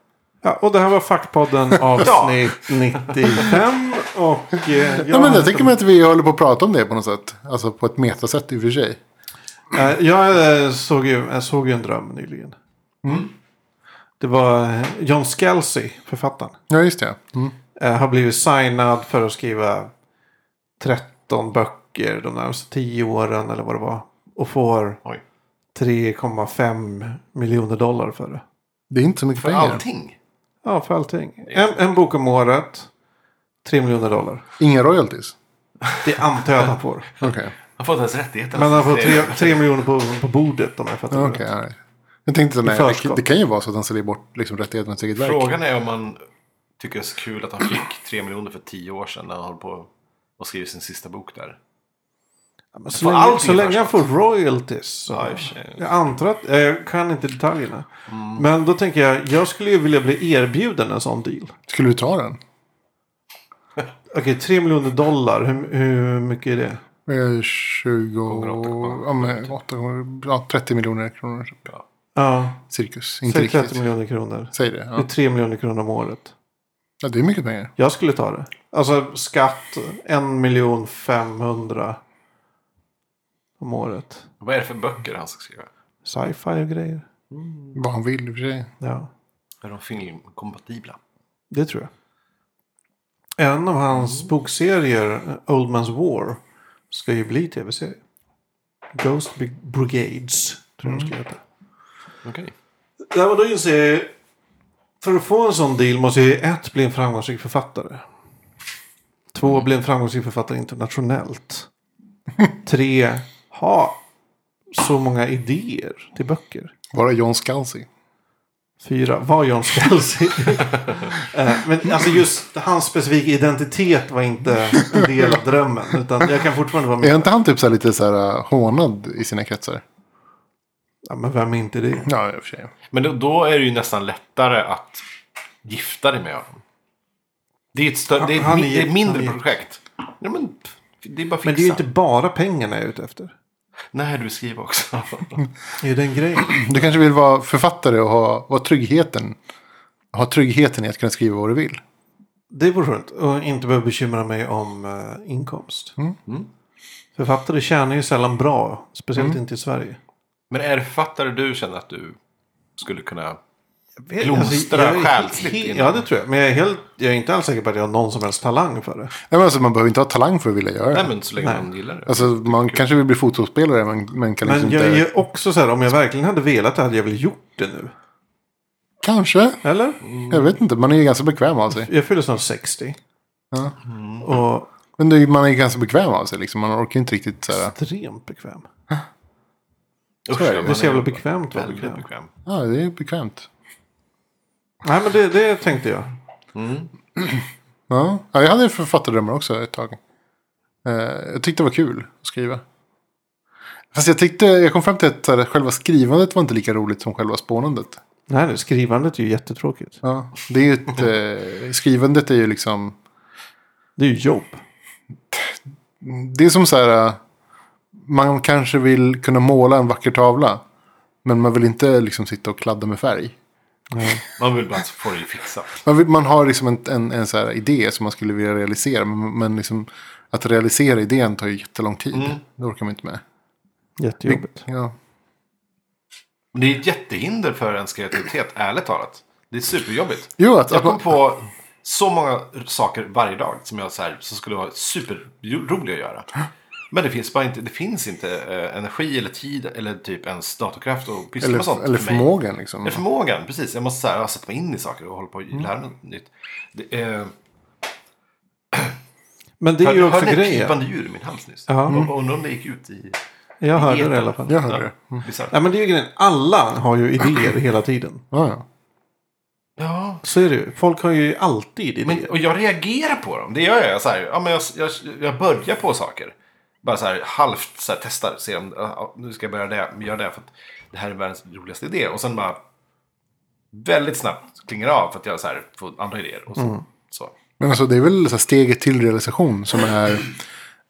Ja, och det här var Fackpodden [LAUGHS] avsnitt 95. Och eh, jag, Ja, men jag tänker mig att vi håller på att prata om det på något sätt. Alltså på ett metasätt i och för sig. Eh, jag, eh, såg ju, jag såg ju en dröm nyligen. Det var eh, John Scalzi, författaren. Ja, just det. Mm. eh, har blivit signad för att skriva 13 böcker de närmaste 10 åren eller vad det var. Och får Oj. 3,5 miljoner dollar för det. Det är inte så mycket För pengar. allting. Ja, för allting. En, en bok om året. 3 miljoner dollar. Inga royalties. Det antar jag att han får. [LAUGHS] Okej. Han får inte ens rättigheter. Men han får Det är- 3, 3 miljoner på, på bordet om jag fattar det Okej, rätt. right. Jag tänkte så, nej, det, det kan ju vara så att han säljer bort liksom, rättigheterna till sitt eget verk. Frågan är om man tycker det är så kul att han fick 3 miljoner för 10 år sedan när han höll på och skrev sin sista bok där. Ja, men så länge, så länge han får royalties. Så. Ja. Jag antar att, eh, jag kan inte detaljerna. Mm. Men då tänker jag, jag skulle ju vilja bli erbjuden en sån deal. Skulle du ta den? [LAUGHS] Okej, 3 miljoner dollar. Hur, hur mycket är det? Eh, 20... Gånger åtta, Ja, men, åtta gånger, ja, 30 miljoner kronor. typ. Ja. Ja, Cirkus. Inte säg 30 riktigt. miljoner kronor. Säg det. Det är Ja. 3 miljoner kronor om året. Ja, det är mycket pengar. Jag skulle ta det. Alltså skatt 1 miljon 500 om året. Vad är det för böcker han ska skriva? Sci-fi och grejer. Vad han vill i och för sig. Ja, Är de filmkompatibla? det tror jag. En av hans bokserier, Old Man's War, ska ju bli tv-serie. Ghost Brigades, tror jag de ska heta. Okej. Ja, och då inser jag För att få en sån deal måste ju ett bli en framgångsrik författare. Två bli en framgångsrik författare internationellt. Tre ha så många idéer till böcker. Bara John Scalzi. Fyra var John Scalzi. [LAUGHS] Eh, Men alltså just hans specifika identitet var inte en del av drömmen. Utan jag kan fortfarande vara Är med. inte han typ så lite så här uh, hånad i sina kretsar? Ja, men vem är inte det? Ja, i och för sig. Men då, då är det ju nästan lättare att gifta dig med honom. Det är ett, större, det är ett, Han är mi- det är ett mindre han är- projekt. Ja, men, det är bara fixa. Men det är ju inte bara pengarna jag är ute efter. Nej, du skriver också. [LAUGHS] Det är ju den grejen. Du kanske vill vara författare och ha, ha tryggheten. Ha tryggheten i att kunna skriva vad du vill. Det vore skönt. Och inte behöva bekymra mig om eh, inkomst. Mm. Författare tjänar ju sällan bra. Speciellt Mm. inte i Sverige. Men är det författare du känner att du skulle kunna... Blomstra är själsligt. Ja, det tror jag. Men jag är, helt, jag är inte alls säker på att jag har någon som helst talang för det. Nej, men alltså, man behöver inte ha talang för att vilja göra det. Nej, men så länge Nej. man gillar det. Alltså, man kanske vill bli fotbollsspelare men, men kan Men liksom jag är inte... ju också så här, om jag verkligen hade velat det hade jag väl gjort det nu. Kanske. Eller? Jag vet inte. Man är ju ganska bekväm av sig. Jag fyller snart 60. Ja. Och Men det är, man är ju ganska bekväm av sig. Liksom. Man orkar inte riktigt så här. extremt bekväm. Usch, så är det. ja, Det är så jävla bekvämt Väldigt bekväm. bekväm. Ja, det är bekvämt. Nej, men det, det tänkte jag. Ja, ja jag hade författardrömmar också ett tag. Eh, jag tyckte det var kul att skriva. Fast jag tyckte, jag kom fram till att själva skrivandet var inte lika roligt som själva spånandet. Nej, det, skrivandet är ju jättetråkigt. Ja, det är ju ett, eh, skrivandet är ju liksom, Det är ju jobb. det är som så här, eh, man kanske vill kunna måla en vacker tavla. Men man vill inte liksom sitta och kladda med färg. Man vill bara få det fixat. Man, vill, man har liksom en, en, en så här idé som man skulle vilja realisera. Men, men liksom, att realisera idén tar ju jättelång tid. Det orkar man inte med. Jättejobbigt. Ja. Men det är ett jättehinder för ens kreativitet, ärligt talat. Det är superjobbigt. Jo, att, Jag att kom man, på så många saker varje dag som jag så här, som skulle vara superroliga att göra. [GASPS] Men det finns bara inte, det finns inte eh, energi eller tid eller typ ens datorkraft och pyssla Eller, med sånt. eller för mig. förmågan liksom. Eller förmågan, precis. Jag måste så här, sätta mig in i saker och hålla på och Mm. lära mig något nytt. Det, eh, Men det är ju också hörde grejen. pipande ljud i min hals nyss? Ja. Och, och det gick ut i... Jag hörde det i alla fall. Jag hörde det. Mm. Ja, men det är ju grejen. Alla har ju idéer hela tiden. [CLEARS THROAT] Ja, ja. Ja, Så är det ju. Folk har ju alltid idéer. men, och jag reagerar på dem. Det gör jag. Så här, ja, men jag, jag, jag börjar på saker. Bara så här halvt så här, testar. Se om, nu ska jag börja det, göra det för att det här är världens roligaste idé. Och sen bara väldigt snabbt klingar av för att jag så här, får andra idéer. Och så, så. Men alltså det är väl så här steget till realisation som är,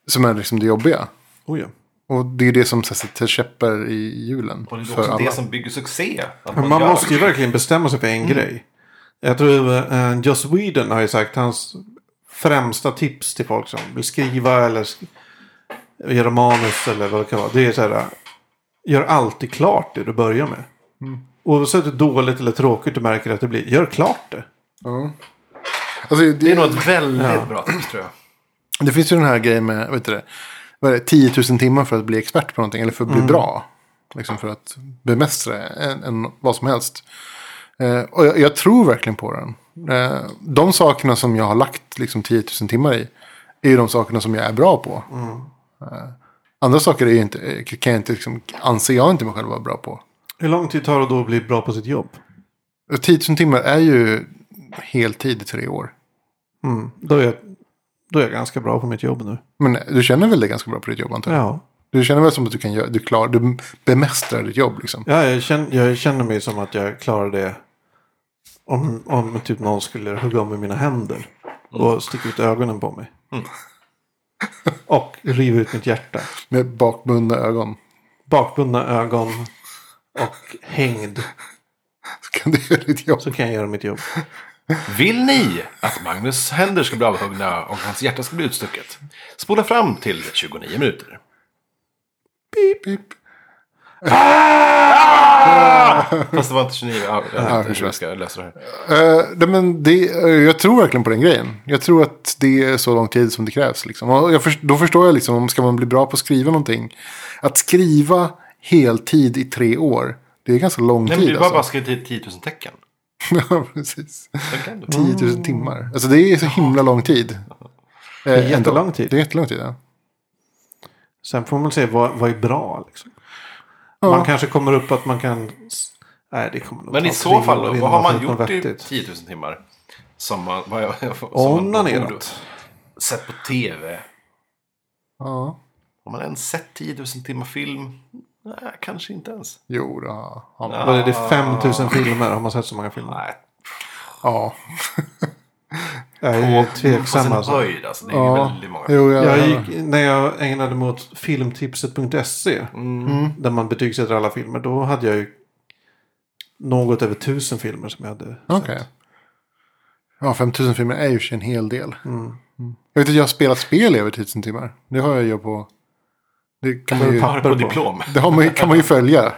som är liksom det jobbiga. Oh, ja. Och det är det som sätter käppar i hjulen. Och det är för också alla. det som bygger succé. Man gör måste ju verkligen bestämma sig för en grej. Jag tror uh, Joss Whedon har ju sagt hans främsta tips till folk som vill skriva eller sk- göra manus eller vad det kan vara. Det är så här. Gör alltid klart det du börjar med. Oavsett hur dåligt eller tråkigt du märker att det blir. Gör klart det. Ja. Alltså, det, Det är nog ett väldigt bra tips tror jag. det finns ju den här grejen med vet du det, vad är det, 10 000 timmar för att bli expert på någonting. Eller för att bli bra. Liksom för att bemästra en, en, vad som helst. Eh, och jag, jag tror verkligen på den. Eh, de sakerna som jag har lagt liksom 10 000 timmar i. Är ju de sakerna som jag är bra på. Eh, andra saker är ju inte, eh, kan jag inte, liksom, anser jag inte mig själv vara bra på. Hur lång tid tar det då att bli bra på sitt jobb? Och 10 000 timmar är ju heltid i tre år. Mm. Då, är jag, då är jag ganska bra på mitt jobb nu. Men du känner väl dig ganska bra på ditt jobb antar jag? Ja, Du känner väl som att du kan göra, du, klar, du bemästrar ditt jobb liksom? ja jag, känner, jag känner mig som att jag klarar det. Om, om typ någon skulle hugga om med mina händer. Och sticka ut ögonen på mig. [LAUGHS] Och riva ut mitt hjärta. Med bakbundna ögon. Bakbundna ögon. Och hängd. Så kan du göra ditt jobb. Så kan jag göra mitt jobb. Vill ni att Magnus händer ska bli avhuggna och hans hjärta ska bli utstucket? Spola fram till 29 minuter. Pip. Fast det var inte 29. Ja, jag vet inte hur förstår. jag ska lösa det här. Eh, nej, men det, eh, jag tror verkligen på den grejen. Jag tror att det är så lång tid som det krävs. Liksom. Och jag först, då förstår jag liksom, om ska man bli bra på att skriva någonting. Att skriva heltid i tre år. Det är ganska lång Nej, men tid. du bara bara Alltså. skriva till 10 000 tecken. [LAUGHS] ja, precis. Det kan du. 10 000 timmar. Alltså det är så himla lång tid. Eh, Det är ändå. jättelång tid. Det är jättelång tid, ja. Sen får man se vad, vad är bra. Liksom. Ja. Man kanske kommer upp att man kan... Nej, det kommer nog Men i så fall, då, vad har man gjort i vettigt. 10 000 timmar? Som man, vad jag, [LAUGHS] som man borde- Onanerat. Sett på tv. ja. Har man ens sett 10 000 timmar film? Nej, kanske inte ens. Jo, då har man. Ja. Vad är det? 5000 filmer? Har man sett så många filmer? Nej, Ja. [LAUGHS] Jag är ju på tveksam sin alltså. höjd alltså. Det är ju ja. väldigt många. Jo, ja, Jag ja. gick, när jag ägnade mig åt filmtipset.se. Mm. Där man betygsätter alla filmer. Då hade jag ju något över tusen filmer som jag hade Okej. sett. Ja, 5000 filmer är ju en hel del. Mm. Jag vet att jag har spelat spel i över 1000 timmar. Det har jag ju på... Det kan man ju, Har du på på. diplom? det har man, kan man ju följa.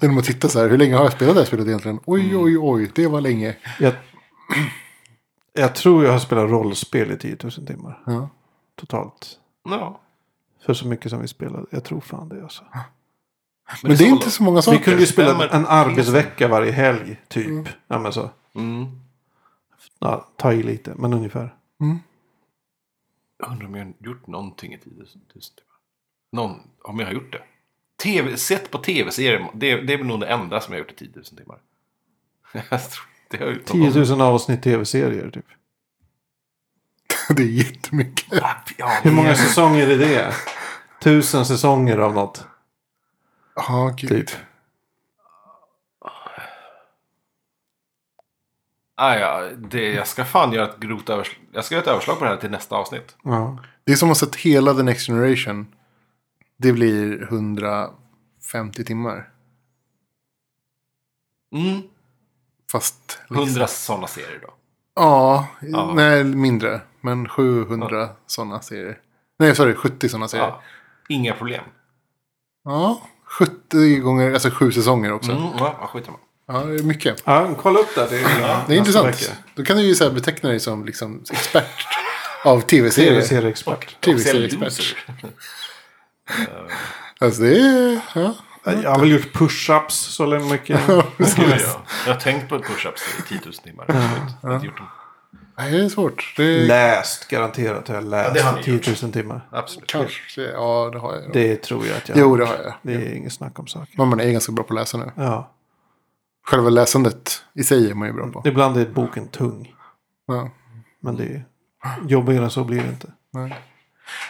Genom att titta så här. Hur länge har jag spelat det här spelet egentligen? Oj, oj, oj. Det var länge. Jag, jag tror jag har spelat rollspel i 10 000 timmar. Ja. Totalt. Ja. För så mycket som vi spelade. Jag tror fan det alltså. Men det är inte så många Vi saker. kunde ju spela en arbetsvecka varje helg. Typ. Ja men så. Mm. Ja, ta i lite. Men ungefär. Jag undrar om jag har gjort någonting i 10 000 timmar. Någon, om jag har gjort det. TV, sett på tv-serier, det, det är väl nog det enda som jag har gjort i 10 000 timmar. [LAUGHS] Det någon 10 gång. 000 avsnitt tv-serier typ. [LAUGHS] Det är jättemycket. Hur många säsonger är det? Tusen säsonger av något. Ja, gud. Typ. Ah, ja, det, jag ska fan göra ett grovt överslag. Jag ska göra ett överslag på det här till nästa avsnitt. Ja. Det är som att ha sett hela The Next Generation. Det blir 150 timmar. Mm. Fast... liksom- 100 sådana serier då. Ja, Ja. nej mindre. Men 700 sådana serier. Nej, sorry, 70 sådana serier. Ja. Inga problem. Ja, 70 gånger, alltså sju säsonger också. Mm, ja, ja, skit i mig. Ja, det är mycket. ja, kolla upp det. Det är, Det är intressant. vecka. Då kan du ju så här beteckna dig som liksom expert av tv-serier. Tv-serieexpert. Tv-serieexpert. Alltså det är... Ja. Jag har väl gjort push-ups så länge mycket. Gud, [LAUGHS] ja. Jag har tänkt på ett push-ups i 10 000 timmar. Jag har inte gjort dem. Nej, det är svårt. Det är... läst, garanterat har jag läst det har ni 10 gjort. 000 timmar. Absolut. Kanske. Ja, det har jag. Det tror jag att jag Jo, det har jag. Det är inget snack om saker. Men man är ganska bra på att läsa nu. Ja. Själva läsandet i sig är man ju bra på. Ibland är boken tung. Ja. Men det är jobbigare så blir det inte. Nej.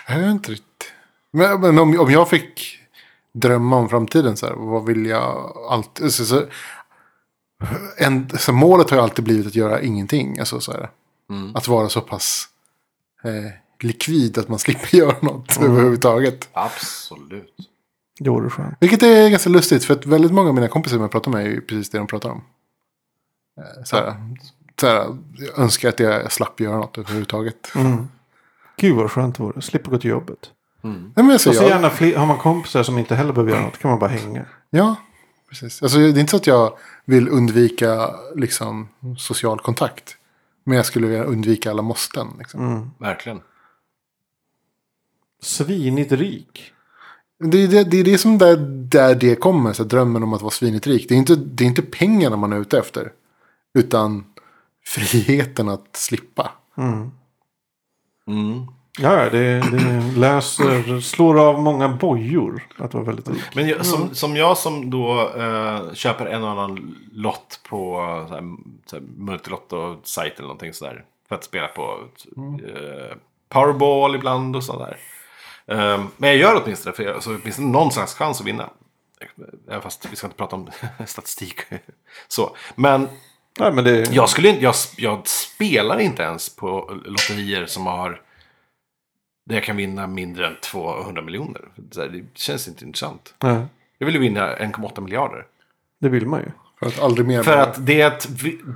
Jag vet inte riktigt. Men, men om, om jag fick drömma om framtiden så här. Vad vill jag alltid. Så, så, en, så målet har ju alltid blivit att göra ingenting. Alltså, så här, Mm. Att vara så pass eh, likvid att man [LAUGHS] slipper göra något överhuvudtaget. Absolut. Det vore skönt. Vilket är ganska lustigt för att väldigt många av mina kompisar som jag pratar med är ju precis det de pratar om. Eh, Så här, så här, jag önskar att jag slapp göra något överhuvudtaget. Mm. Gud vad skönt det vore. Slippa gå till jobbet. Mm. Nej, men alltså, Och så jag, gärna fler, har man kompisar som inte heller behöver göra något kan man bara hänga. Ja, precis. Alltså, det är inte så att jag vill undvika liksom, social kontakt. Men jag skulle vilja undvika alla måsten. Liksom. Mm. Verkligen. Svinigt rik. Det, är det, det är det som där, där det kommer, så här, drömmen om att vara svinigt rik. Det är, inte, det är inte pengarna man är ute efter. Utan friheten att slippa. Mm. Mm. Ja, det, det läser, slår av många bojor att vara väldigt rik. Men jag, som, som jag som då eh, köper en och annan lott på så här, så här, multilotto-sajt eller någonting sådär. För att spela på eh, Powerball ibland och sådär. Eh, men jag gör det åtminstone för jag, så åtminstone någon slags chans att vinna. Även fast vi ska inte prata om [LAUGHS] statistik. så. Men Nej, men det, jag, skulle inte, jag, jag spelar inte ens på lotterier som har där jag kan vinna mindre än 200 miljoner. Det känns inte intressant. nej, Jag vill ju vinna 1,8 miljarder. det vill man ju. För att aldrig mer För att det,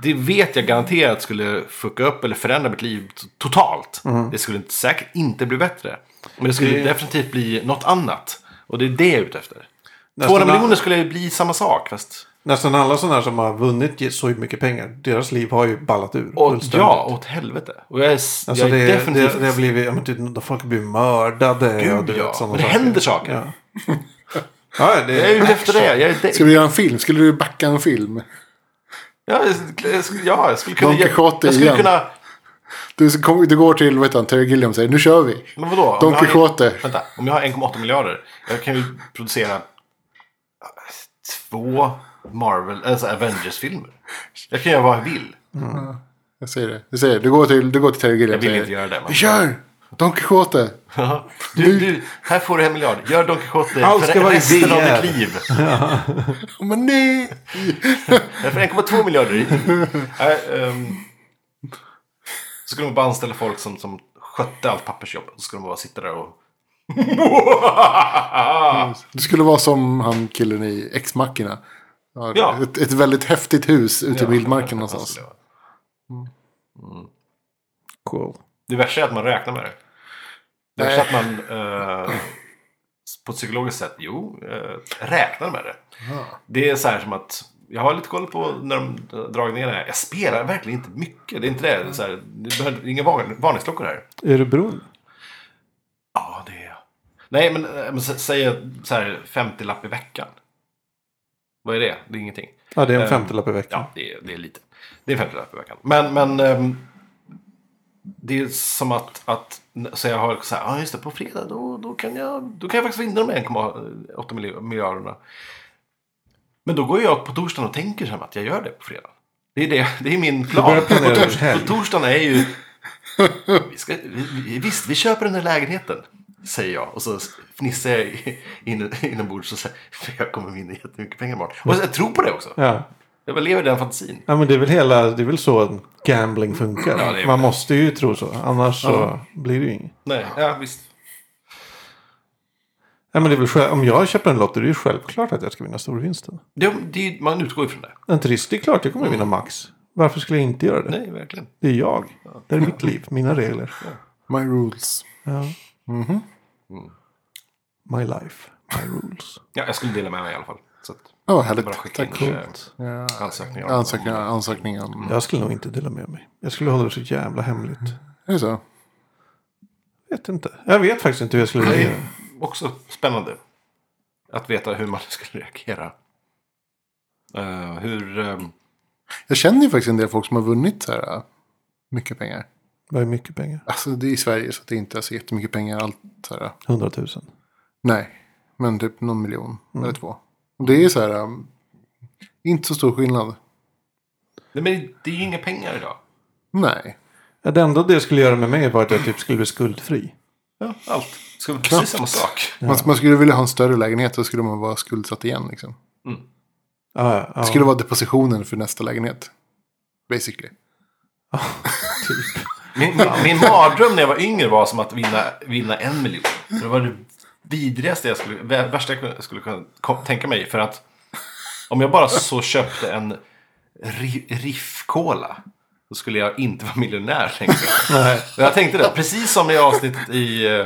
det vet jag garanterat skulle fucka upp eller förändra mitt liv totalt. Det skulle inte, säkert inte bli bättre. Men det skulle Det- definitivt bli något annat. Och det är det jag är ute efter. Nästan 200 all- miljoner skulle bli samma sak. Fast, Nästan alla sådana här som har vunnit så mycket pengar. Deras liv har ju ballat ur. och, ja, åt helvete. Och jag är, Alltså jag är det, definitivt... det, det har blivit, ja, men typ, folk blir mördade. Gud, och du ja. vet, det saker. händer saker. Ja. ja, det, Jag är ute efter det. Jag är de- Ska vi göra en film? Skulle du backa en film? ja, jag skulle- jag skulle- ja, jag skulle kunna... Don Jag, Quixote jag skulle igen. kunna... Du, kom- du går till heter han, Terry Gilliam och säger nu kör vi. Men vadå? Don jag Quixote. Vänta, om jag har 1,8 miljarder. Jag kan ju producera två Marvel, alltså Avengers-filmer. Jag kan göra vad jag vill. Jag säger det. Jag säger det. Du går till, du går till Terry Gilliam Jag vill säger inte göra det. vi Men... kör! Don Quixote. Du, du, här får du en miljard. Gör Don Quixote Allt ska för vara resten av ditt liv. Men nej! För 1,2 miljarder. Äh, um, så skulle man bara anställa folk som, som skötte allt pappersjobb. Så skulle de bara sitta där och... [LAUGHS] Du skulle vara som han killen i Ex-Machina. Ja, Ja. Ett, ett väldigt häftigt hus ute i vildmarken Ja, någonstans. det vara. cool. Det värsta är att man räknar med det. Det värsta är att man eh, på ett psykologiskt sätt, jo, eh, räknar med det. Det är så här som att jag har lite koll på när de drar ner det här. Jag spelar verkligen inte mycket. Det är inte det. det, är så här, det behöver inga varn- varningsklockor här. Är du beroende? Ja, det är jag. Nej, men, eh, men sä- säg så här 50-lapp i veckan. Vad är det? Det är ingenting. Ja, det är en Ehm, femtiolapp i veckan. Ja, det är, det är lite. Det är 50 lapp i veckan. Men, men ehm, det är som att, att så jag har så här, ja just det, på fredag då, då, kan jag, då kan jag faktiskt vinna de 1,8 milj- miljarderna. Men då går jag på torsdagen och tänker som att jag gör det på fredag. Det är, det, det är min plan. på, tors, på torsdagen är ju... Vi ska, vi- visst, vi köper den här lägenheten. Säger jag. Och så fnissar jag in, inombords och säger för jag kommer vinna jättemycket pengar imorgon. Och jag tror på det också. Ja. Jag lever i den fantasin. ja, men det är väl hela, det är väl så gambling funkar. Ja, det Man väl- måste ju tro så. Annars så blir det ju inget. Nej, ja visst. Ja, men det är väl om jag köper en lott är det ju självklart att jag ska vinna storvinsten. Det, det, man utgår ifrån det. En turist, det är klart jag kommer vinna max. Varför skulle jag inte göra det? Nej, verkligen. Det är jag. Det är mitt liv, mina regler. My rules. Ja. Mhm. My life, my rules. [LAUGHS] Ja, jag skulle dela med mig i alla fall. Så att Ja, härligt. bara skicka Tack. in eh, Ja. ansökningar. Ansökningar. Ansökningar. Mm. Jag skulle nog inte dela med mig. Jag skulle hålla det så jävla hemligt. Är det så? Vet inte. Jag vet faktiskt inte hur jag skulle göra. också spännande. Att veta hur man [LAUGHS] skulle reagera. Eh, hur... ehm, Jag känner ju faktiskt en del folk som har vunnit så här äh, mycket pengar. Vad är mycket pengar? Alltså det är i Sverige så det är inte så jättemycket pengar allt så här. äh, 100 000. Nej, men typ någon miljon eller två. Och det är så här, ähm, inte så stor skillnad. nej, men det är ju inga pengar idag. Nej, Ja, det enda det skulle göra med mig var att jag typ skulle bli skuldfri. Ja, allt. Det vara Knappt. precis samma sak. man, man skulle vilja ha en större lägenhet så skulle man vara skuldsatt igen. Liksom. Ja, ja, ja. Det skulle vara depositionen för nästa lägenhet. Basically. Min, min, min mardröm när jag var yngre var som att vinna, vinna en miljon. Det var det vidrigaste jag skulle, vä- värsta jag skulle kunna tänka mig. För att om jag bara så köpte en ri, riff-cola. Då skulle jag inte vara miljonär längre. Nej. Och Jag tänkte det, precis som i avsnittet i eh,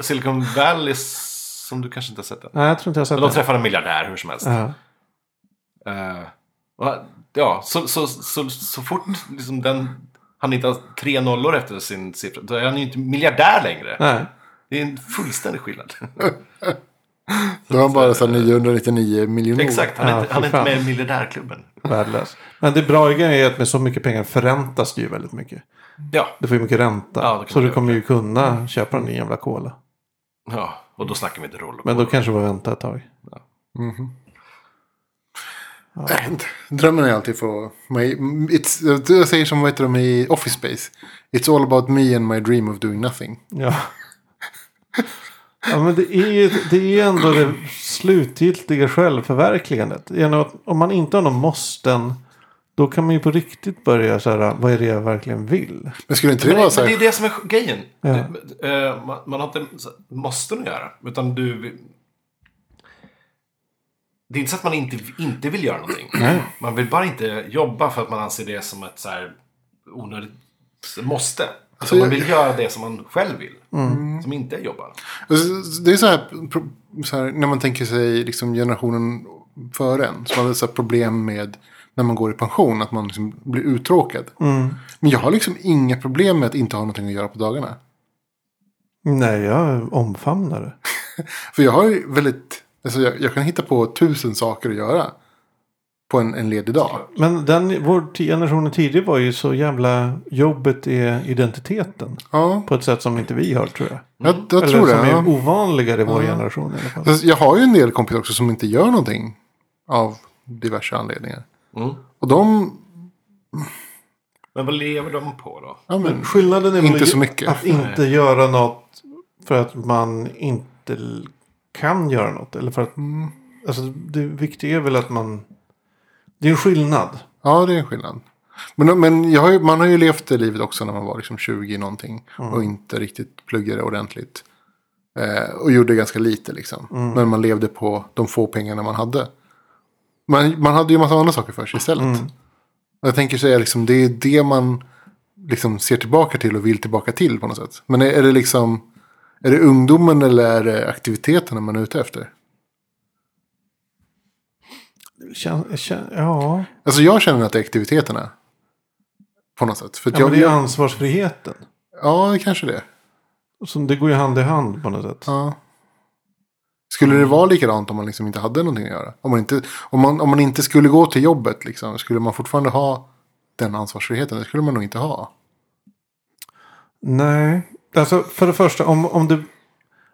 Silicon, Valley. Som du kanske inte har sett än. Nej, jag tror inte jag har sett Men de träffar en miljardär hur som helst. Ja. Eh, och, ja, så, så, så, så fort liksom den, han inte har tre nollor efter sin siffra, då är han ju inte miljardär längre. Nej. Det är en fullständig skillnad. [LAUGHS] Då har han bara så här 999 miljoner. Exakt, han är, Ja, inte, han är inte med i miljardärklubben. Värdelös. Men det bra är att med så mycket pengar förräntas det ju väldigt mycket. Ja, Du får ju mycket ränta. Ja, så du kommer ju kunna köpa den jävla cola. ja, och då snackar vi inte roll. Men då kanske du får vänta ett tag. Nej, inte. Drömmen är alltid för mig. It's, jag säger som vad heter de i Office Space. It's all about me and my dream of doing nothing. Ja. ja men det är ju det är ändå det slutgiltiga självförverkligandet. Genom att om man inte har någon måsten. Då kan man ju på riktigt börja så här. Vad är det jag verkligen vill? Men skulle inte det Men, vara men så det är här? det som är grejen. Ja. Det- eh, man, man har inte så- måste att göra. Utan du... Det är inte så att man inte, inte vill göra någonting. Man vill bara inte jobba för att man anser det som ett så här onödigt måste. Alltså man vill göra det som man själv vill. Som inte är jobba. Alltså, Det är så här, så här när man tänker sig liksom generationen före en. Som hade så problem med när man går i pension. Att man liksom blir uttråkad. Men jag har liksom inga problem med att inte ha någonting att göra på dagarna. Nej, jag omfamnar det. [LAUGHS] För jag har ju väldigt... Alltså jag, jag kan hitta på tusen saker att göra. På en, en ledig dag. Men den, vår generationen tidigare var ju så jävla jobbet är identiteten. Ja, På ett sätt som inte vi har tror jag. jag, jag Eller tror det. som Ja. är ovanligare i vår generation i alla fall. Fast Jag har ju en del kompisar också som inte gör någonting. Av diverse anledningar. Mm. Och de... Men vad lever de på då? Ja, men, Skillnaden är Inte att- så mycket. att inte göra något för att man inte kan göra något. Eller för att, Mm. alltså, det viktiga är väl att man... Det är en skillnad. Ja, det är en skillnad. Men, men har ju, man har ju levt det livet också när man var liksom 20 någonting. Och inte riktigt pluggade ordentligt. Eh, och gjorde ganska lite liksom. Men man levde på de få pengarna man hade. Man, man hade ju en massa andra saker för sig istället. Och jag tänker säga liksom, det är det man liksom ser tillbaka till och vill tillbaka till på något sätt. Men är, är det liksom, är det ungdomen eller är det aktiviteterna man är ute efter? Kän, kän, ja, Alltså jag känner att det är aktiviteterna. På något sätt. För ja men jag, det är ansvarsfriheten. ja, det kanske det. Som det går ju hand i hand på något sätt. Ja. Skulle det vara likadant om man liksom inte hade någonting att göra? Om man inte, om man, om man inte skulle gå till jobbet, liksom, skulle man fortfarande ha den ansvarsfriheten? Det skulle man nog inte ha. Nej, alltså för det första om, om du...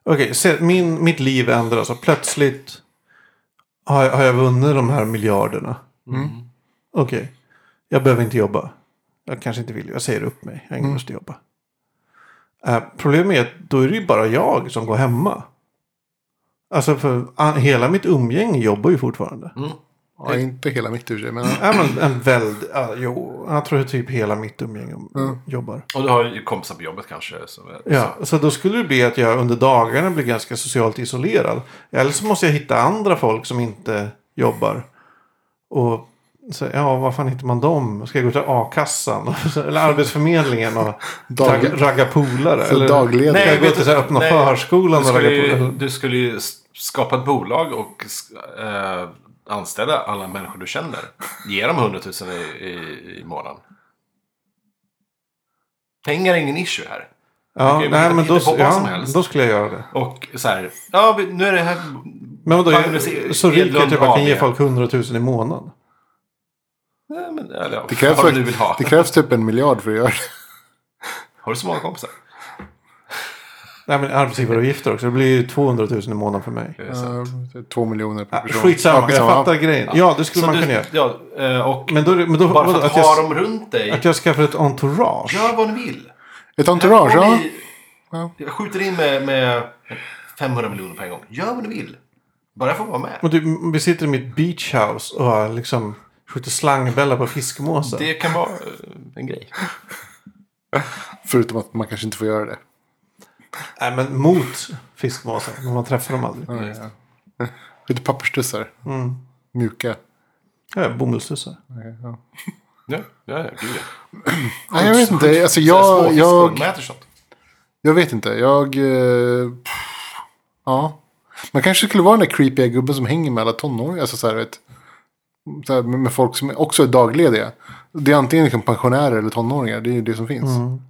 Okej, min, mitt liv ändras och plötsligt har, jag- har jag vunnit de här miljarderna. Mm. Okej, jag behöver inte jobba. Jag kanske inte vill, jag säger upp mig. Jag har ingen lust att jobba. Eh, problemet är att då är det ju bara jag som går hemma. Alltså för ah, hela mitt umgänge jobbar ju fortfarande. Mm. Ja, inte hela mitt sig, men Ja, men en väldigt, ja, jo, jag tror att typ hela mitt umgänge jobbar. Och du har ju kompisar på jobbet kanske. Är, Ja, så då skulle det bli att jag under dagarna blir ganska socialt isolerad. Eller så måste jag hitta andra folk som inte jobbar. Och så, ja, var fan hittar man dem? Ska jag gå till a-kassan? [LAUGHS] eller Arbetsförmedlingen och [LAUGHS] Dag- ragga, polare? Så eller dagledig. Ska jag gå vet till du- så här, öppna nej, förskolan Du och ragga skulle, ju, polare? du skulle ju skapa ett bolag och eh, anställa alla människor du känner. Ge dem 100 000 i, i, i månaden. Pengar är ingen issue här. Ja, ju- nej, men då, ja, då skulle jag göra det. Och så här, ja nu är det här... Men vadå, så rik att Edlund jag bara kan ge folk 100 000 i månaden? Nej, men, eller, Det krävs, vad du nu vill ha. det krävs typ en miljard för att göra det. Har du så många kompisar? Nej, men arbetsgivaravgifter också. Det blir ju 200 000 i månaden för mig. Det är sant. Ja, Två miljoner per Ja, person. skitsamma, Ja, jag fattar grejen. Ja, det skulle Så man kunna göra. Ja, eh, och Men då, men då bara för att, att, ha jag, dem runt dig. att jag skaffar ett entourage. Gör vad ni vill. Ett entourage, ja. ni- Ja. Jag skjuter in med, med 500 miljoner på en gång. Gör vad ni vill. Bara jag får vara med. Och du, vi sitter i mitt beach house och liksom skjuter slangbällar på fiskmåsar. Det kan vara en grej. Förutom att man kanske inte får göra det. Nej, men mot fiskmåsar. Men man träffar dem aldrig. Ja, ja. Lite papperstussar. Mm. Mjuka. Ja, bomullstussar. Ja. Ja, ja, ja gud ja. Nej, jag vet inte. Alltså, Så jag, jag, jag vet inte. Jag... eh, ja. Man kanske skulle vara den där creepiga gubben som hänger med alla tonåringar. Alltså så här, vet, så här, med med folk som också är daglediga. Det är antingen liksom pensionärer eller tonåringar. Det är ju det som finns. Mm.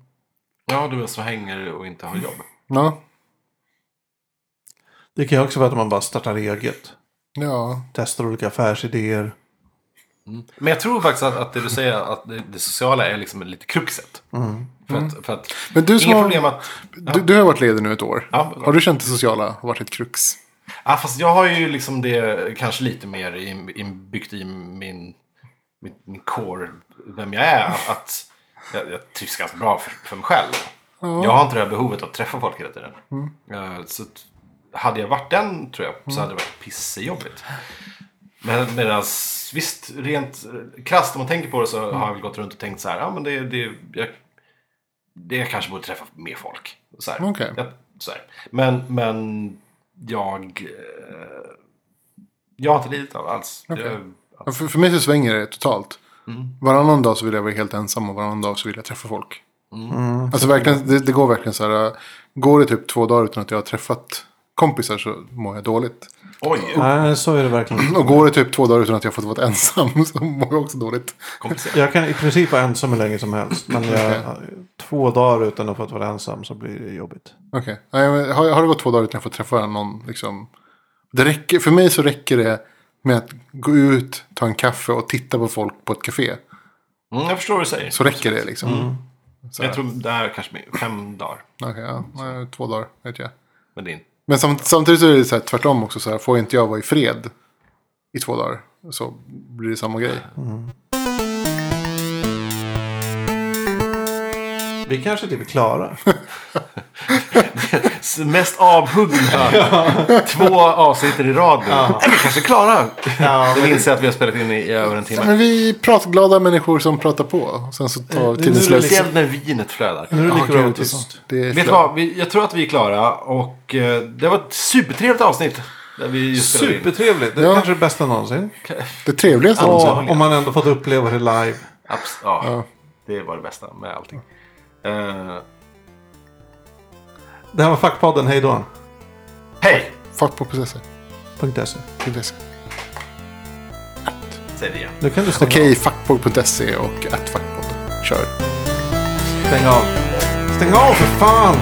Ja, du som hänger och inte har jobb. Ja. Det kan ju också vara att man bara startar eget. Ja. Testar olika affärsidéer. Men jag tror faktiskt att, att det du säger, att det, det sociala är liksom lite kruxet. Mm. För att, för att Men du som har, problem att... du, du har varit ledig nu ett år. Ja, Har du känt det sociala har varit ett krux? Ja, fast jag har ju liksom det kanske lite mer in- inbyggt i min, min, min core, vem jag är. Att jag, jag trivs ganska bra för, för mig själv. Jag har inte det här behovet att träffa folk hela tiden. Eh, Så hade jag varit den, tror jag, så hade det varit pissejobbigt. Men medans, visst, rent krasst om man tänker på det så har jag väl gått runt och tänkt så här, ja men det, det, jag, det jag kanske borde träffa mer folk. Så här. Okej. Jag, så här. Men, men jag, eh, jag har inte lidit av det alls. Okej. Jag, Ja, För, för mig så svänger det totalt. Varannan dag så vill jag vara helt ensam och varannan dag så vill jag träffa folk. Alltså verkligen, det, det går verkligen så här. äh, Går det typ två dagar utan att jag har träffat kompisar så mår jag dåligt. oj, Nej, så är det verkligen. [CLEARS THROAT] Och går det typ två dagar utan att jag fått vara ensam [LAUGHS] så mår jag också dåligt. komplicerat. Jag kan i princip vara ensam hur länge som helst. Men jag, två dagar utan att få vara ensam så blir det jobbigt. Okej. Nej, men Har, har det gått två dagar utan att jag får träffa någon liksom. Det räcker, för mig så räcker det med att gå ut, ta en kaffe och titta på folk på ett café. Mm, jag förstår vad du säger. Så räcker det liksom. Så här. Jag tror det är kanske fem dagar. Okej, ja. Två dagar vet jag. Men det är. Men samt, samtidigt så är det så här tvärtom också. Så här, får inte jag vara i fred i två dagar så blir det samma grej. Vi kanske inte blir klara. [LAUGHS] Mest avhuggna två avsnitt i rad nu. Är vi kanske klara? Ja, inser att vi har spelat in i, i över en timme. men vi är pratglada människor som pratar på. Sen så tar nu är tiden det slut. Speciellt när vinet flödar. Nu är det lika bra tyst. Är Vet du vad? Vi, jag tror att vi är klara. Och eh, det var ett supertrevligt avsnitt. Där vi just spelade in. Supertrevligt. Det är Ja. kanske det bästa någonsin. Det trevligaste någonsin. Om man ändå fått uppleva det live. Abs- ja, Ja. det var det bästa med allting. Eh, Det här var Fackpodden. Hej då. hej! Fuckpop.se. .se. Säg det igen. Nu kan du stänga Okej, fuckpop.se och att fuckpodden. Kör. Stäng av! Stäng av för fan!